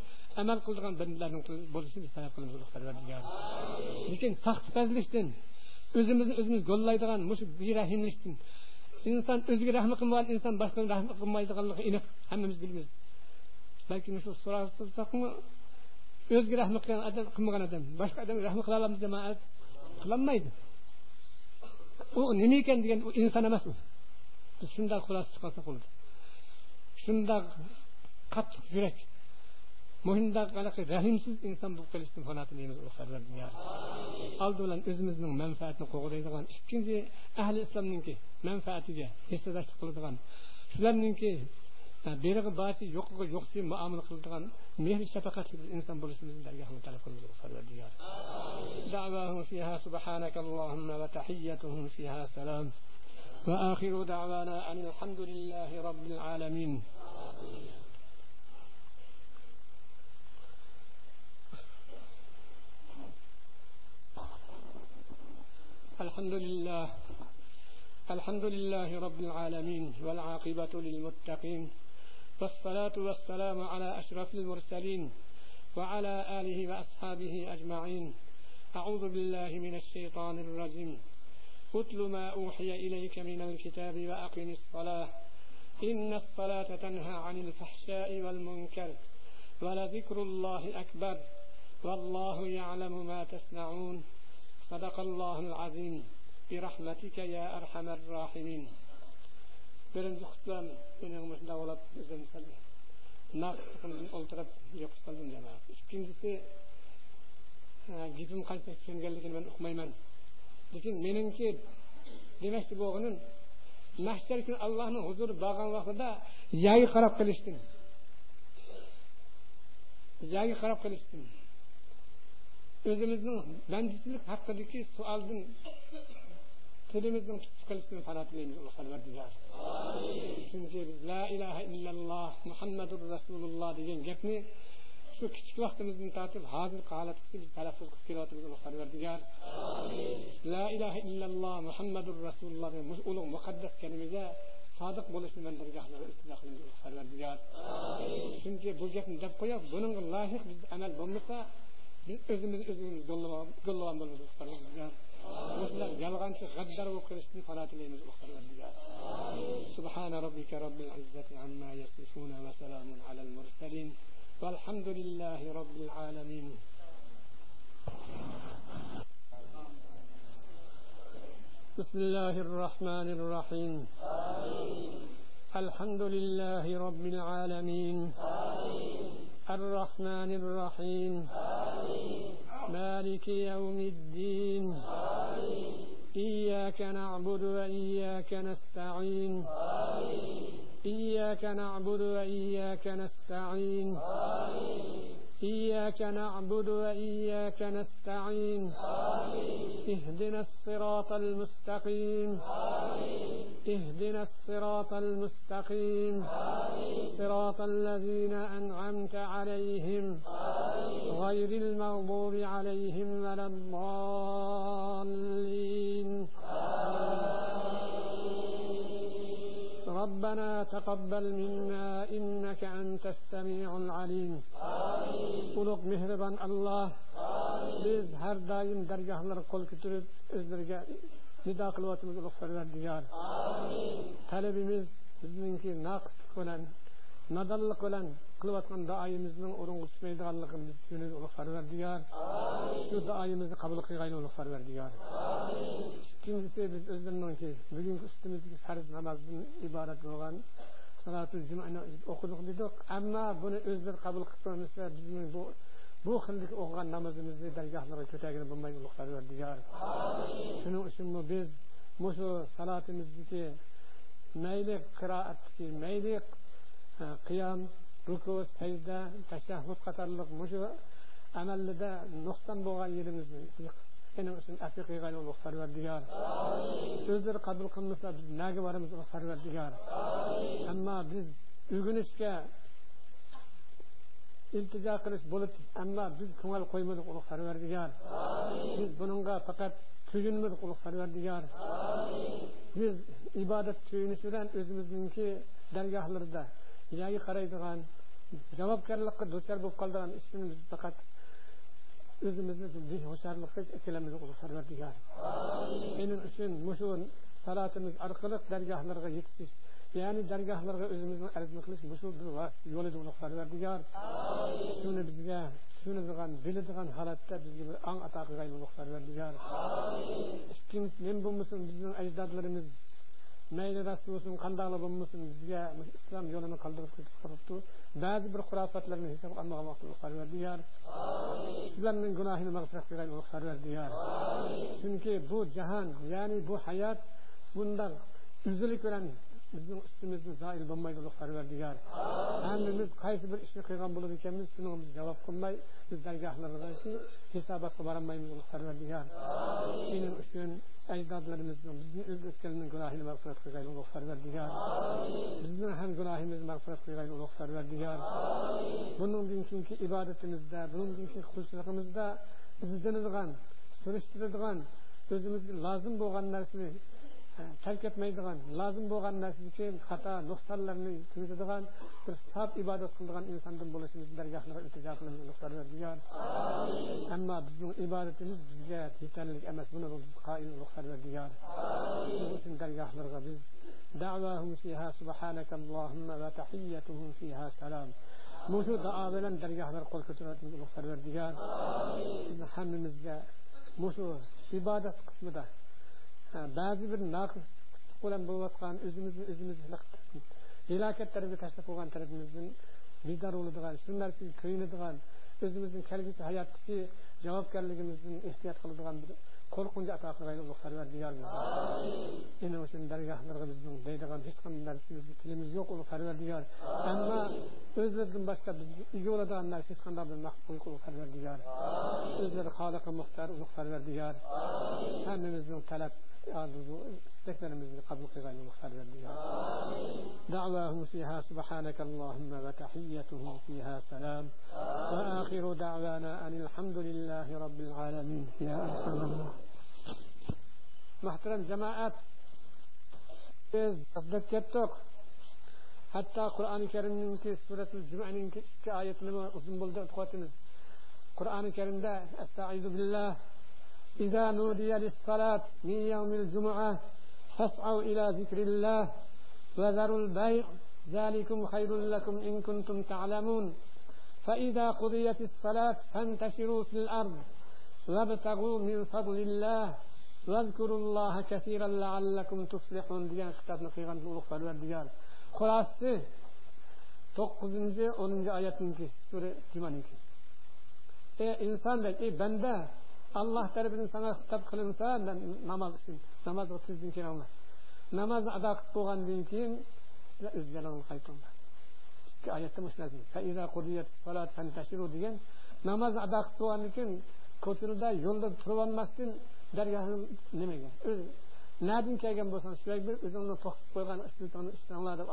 amal qiladigan bandalarning bo'lishini talab qilamiz ulug' parvardigor lekin saxtipazlikdan o'zimizni o'zimiz go'llaydigan mushu berahimlikdan inson o'ziga rahm qilmagan inson boshqaga rahm qilmaydiganligi aniq hammamiz bilamiz balki shu so'rasakmi o'ziga rahm qilgan odam qilmagan odam boshqa odamga rahmat qila olamiz jamoat? Qilolmaydi u nima ekan degan u inson emas u. Biz shundoq xulosa chiqarsa bo'ldi shundoq qattiq yurak. Mushundoq qanaqa rahimsiz inson bo'lib qolishdan qanoatlanamiz oldi bilan o'zimizning manfaatini qo'g'daydigan ikkinchi ahli islomninki manfaatiga hissadoshlik qiladigan shularninki berig'i barcha yo'qiga yo'qchi muomala qiladigan mehr shafaqatli inson bo'lishimizni dargohini talab qilamiz دعواهم فيها سبحانك اللهم وتحيتهم فيها سلام. وآخر دعوانا أن الحمد لله رب العالمين. الحمد لله. الحمد لله رب العالمين والعاقبة للمتقين. والصلاة والسلام على أشرف المرسلين وعلى آله وأصحابه أجمعين. أعوذ بالله من الشيطان الرجيم. اتل ما أوحي إليك من الكتاب وأقم الصلاة. إن الصلاة تنهى عن الفحشاء والمنكر ولذكر الله أكبر. والله يعلم ما تصنعون. صدق الله العظيم. برحمتك يا أرحم الراحمين. Беренче кутлам менің мында олап бізден салды. Нақ кымын олтырап жоқсалдым жаңа. Икенчесе гизим қанша сенгенлігін мен ұқмаймын. Ләкин меніңше демекші болғаным мәхшер күні Аллаһның huzuru барған вақытында яйы қарап келіштім. Жай қарап келіштім. Өзіміздің бәндісілік хақыдагы суалдың tilimizning tutib qilishdan qanoat tilaymiz ulug' parvardigor chunki biz la ilaha illalloh muhammadur rasululloh degan gapni shu kichik vaqtimizdan tortib hozirgi holatgacha biz talaffuz qilib kelyapmiz ulug' parvardigor. La ilaha illalloh muhammadur rasululloh degan ulug' muqaddas kalimaga sodiq bo'lishni man parvardigor. Chunki bu gapni deb qo'yib buning loyiq biz amal bo'lmasa biz o'zimiz o'zimiz go'llagan bo'lamiz parvardigor Fana dileyimiz سبحان ربك رب العزة عما يصفون وسلام على المرسلين. والحمد لله رب العالمين. بسم الله الرحمن الرحيم. الحمد لله رب العالمين. الرحمن الرحيم. مالك يوم الدين. إياك نعبد وإياك نستعين. إياك نعبد وإياك نستعين. إياك نعبد وإياك نستعين. اهدنا الصراط المستقيم. اهدنا الصراط المستقيم. صراط الذين أنعمت عليهم. غير المغضوب عليهم ولا الضالين. ربنا تقبل منا إنك أنت السميع العليم ulug' mehribon alloh biz har doim dargohlar qo'l ko'tarib o'zlariga nido qilyapmiz ulug' parvardigor talabimiz bizningki noqislik bilan nodonlik bilan qilayotgan duoyimizning o'ringa tushmaydiganligini biz tushunib ulug' parvardigor shu duoyimizni qabul qilg'ayli ulug' parvardigor ikkinchisi biz o'zlariningki bugungi ustimizga farz namozdan iborat bo'lgan salatul jumani o'qidik dedik. Ammo buni o'zlari qabul qilib qo'ymasa bizning bu bu xillik o'qigan namozimizni dargohlarga ko'targani bo'lmaydi ulug' parvardigor shuning uchunmi biz mushu salatimizniki mayli qiroatki mayli qiyom ruku sajda tashahhud qatorliq mushu amalida nuqson bo'lgan yerimizni sening uchun afi qilgan ulug' parvardigor o'zlari qabul qilmasa biz naga boramiz ulug' parvardigor ammo biz o'rganishga iltijo qilish bo'lib ammo biz ko'ngil qo'ymadik ulug' parvardigor biz buningga faqat kuyinmadik ulug' parvardigor biz ibodat kuyinishi bilan o'zimizningki dargohlarda yani qaraydigan javobgarlikqa duchor bo'lib qoldigan ishimiz faqat o'zimizni behosharlikqa ikkalamizni o'zi parvardigor buning uchun mushu salatimiz orqali dargohlarga yetish ya'ni dargohlarga o'zimizni arzini qilish mushu yo'lida ulug' parvardigor shuni bizga tushunadigan biladigan holatda bizga bir ong ato qilgan ulug' parvardigor ikkinchi men bo'lmasam bizning ajdodlarimiz mayli rasulsun qandaqli bo'lmasin bizga islom yo'lini qoldirib turibdi. Ba'zi bir xurofotlarni hisob parvardigar sizlarning gunohini mag'firat qilgan chunki bu jahon ya'ni bu hayot bundan uzilib bilan bizning ustimizda zoil bo'lmaydi parvardigar hammamiz qaysi bir ishni qilgan bo'lar ekanmiz shuni biz javob qilmay biz dargohlarga hisobotga borolmaymiz parvardigar shuning uchun ajdodlarimizning bizni o'tganning gunohini mag'firat qilg'ayli ulug' parvardigor bizning ham gunohimizni mag'firat qilg'ayli ulug' parvardigor bundan keyingi ibodatimizda bundan keyingi qulchiligimizda izlanadigan surishtiradigan o'zimizga lozim bo'lgan narsani تلكتميدغان لازم بوغان نرسي كي خطأ نقصانلارني تيزيدغان بير ساب عبادت кылдыган инсандын болушубуз дарыгахлыгы ылтыжа кылып уктарды дигер أما биздин ибадатыбыз бизге жетерлик эмес муну биз кайын уктарды дигер амин биздин дарыгахлыгы биз دعواهم فيها سبحانك اللهم وتحيتهم فيها سلام. موجود دعاولا درجه هذا القول كتبت من الآخر والديار امين حممزه موجود عباده قسم ده. Ba'zi bir naqs bilan bo'layotgan o'zimizni o'zimiz halokatlarga tashlab qo'ygan tarafimizdan bedor bo'ladigan shu narsaga ko'yinadigan o'zimizni kelgusi hayotdagi javobgarligimizdan ehtiyot qiladigan bir qo'rqinch ato qilgan ulug' parvardigor endi o'sha dargohlarga bizning deydigan hech qanday narsamiz tilimiz yo'q ulug' parvardigor ammo o'zlaridan boshqa bizga ega bo'ladigan narsa hech qanday bir maqbul ulug' parvardigor o'zlari xoliqi muxtar ulug' parvardigor hammamizning talab دعواهم فيها سبحانك اللهم وتحيتهم فيها سلام وآخر دعوانا أن الحمد لله رب العالمين يا أرحم الله محترم جماعات biz qizdat ketdik hatto qur'oni karimninki suratul jumaninki ikki oyatini uzun bo'ldi o'qiyotmiz qur'oni karimda astaizu billah إذا نودي للصلاة من يوم الجمعة فاسعوا إلى ذكر الله وذروا البيع. ذلكم خير لكم إن كنتم تعلمون. فإذا قضيت الصلاة فانتشروا في الأرض وابتغوا من فضل الله واذكروا الله كثيرا لعلكم تفلحون. degan kitobni qilgan ulug' parvardigor xulosasi to'qqizinchi o'ninchi oyatniki sura jumaniki ey insondek ey banda Allah tarafından sana kılınsa namaz için, namaz otuzdan keyin Allah. Namaz ada qilib bo'lgandan keyin o'z jalongni qaytinglar. Ikki oyatda fantashiru degan namoz ado qilib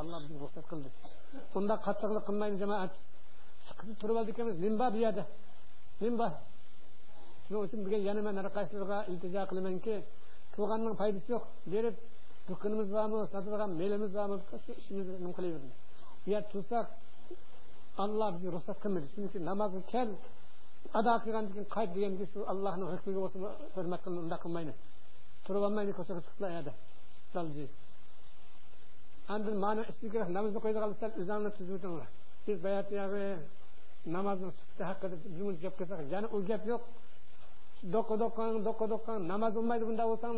alloh limba bu yerda limba shuning uchun bugun yana man harqaysilarga iltijo qilamanki qilganning foydasi yo'q berib dukkanimiz bormi sotilgan melimiz bormi shu ishimizni nima qilaveramiz bu yer tursak alloh bizga ruxsat qilmadi shuning uchun namozni kel ado qilgandan keyin qayt deganda shu allohni hukmiga o'zi hurmat qilmay undoq qilmaydi. Turib olmaydi ko'chaga chiqlaydi Andın mana istikrah namazı koyduğumuz sen üzerine tuzutun Biz bayat yağı namazın sütte hakkında bizim どこどこんどこどこんナマズうまいんだおさん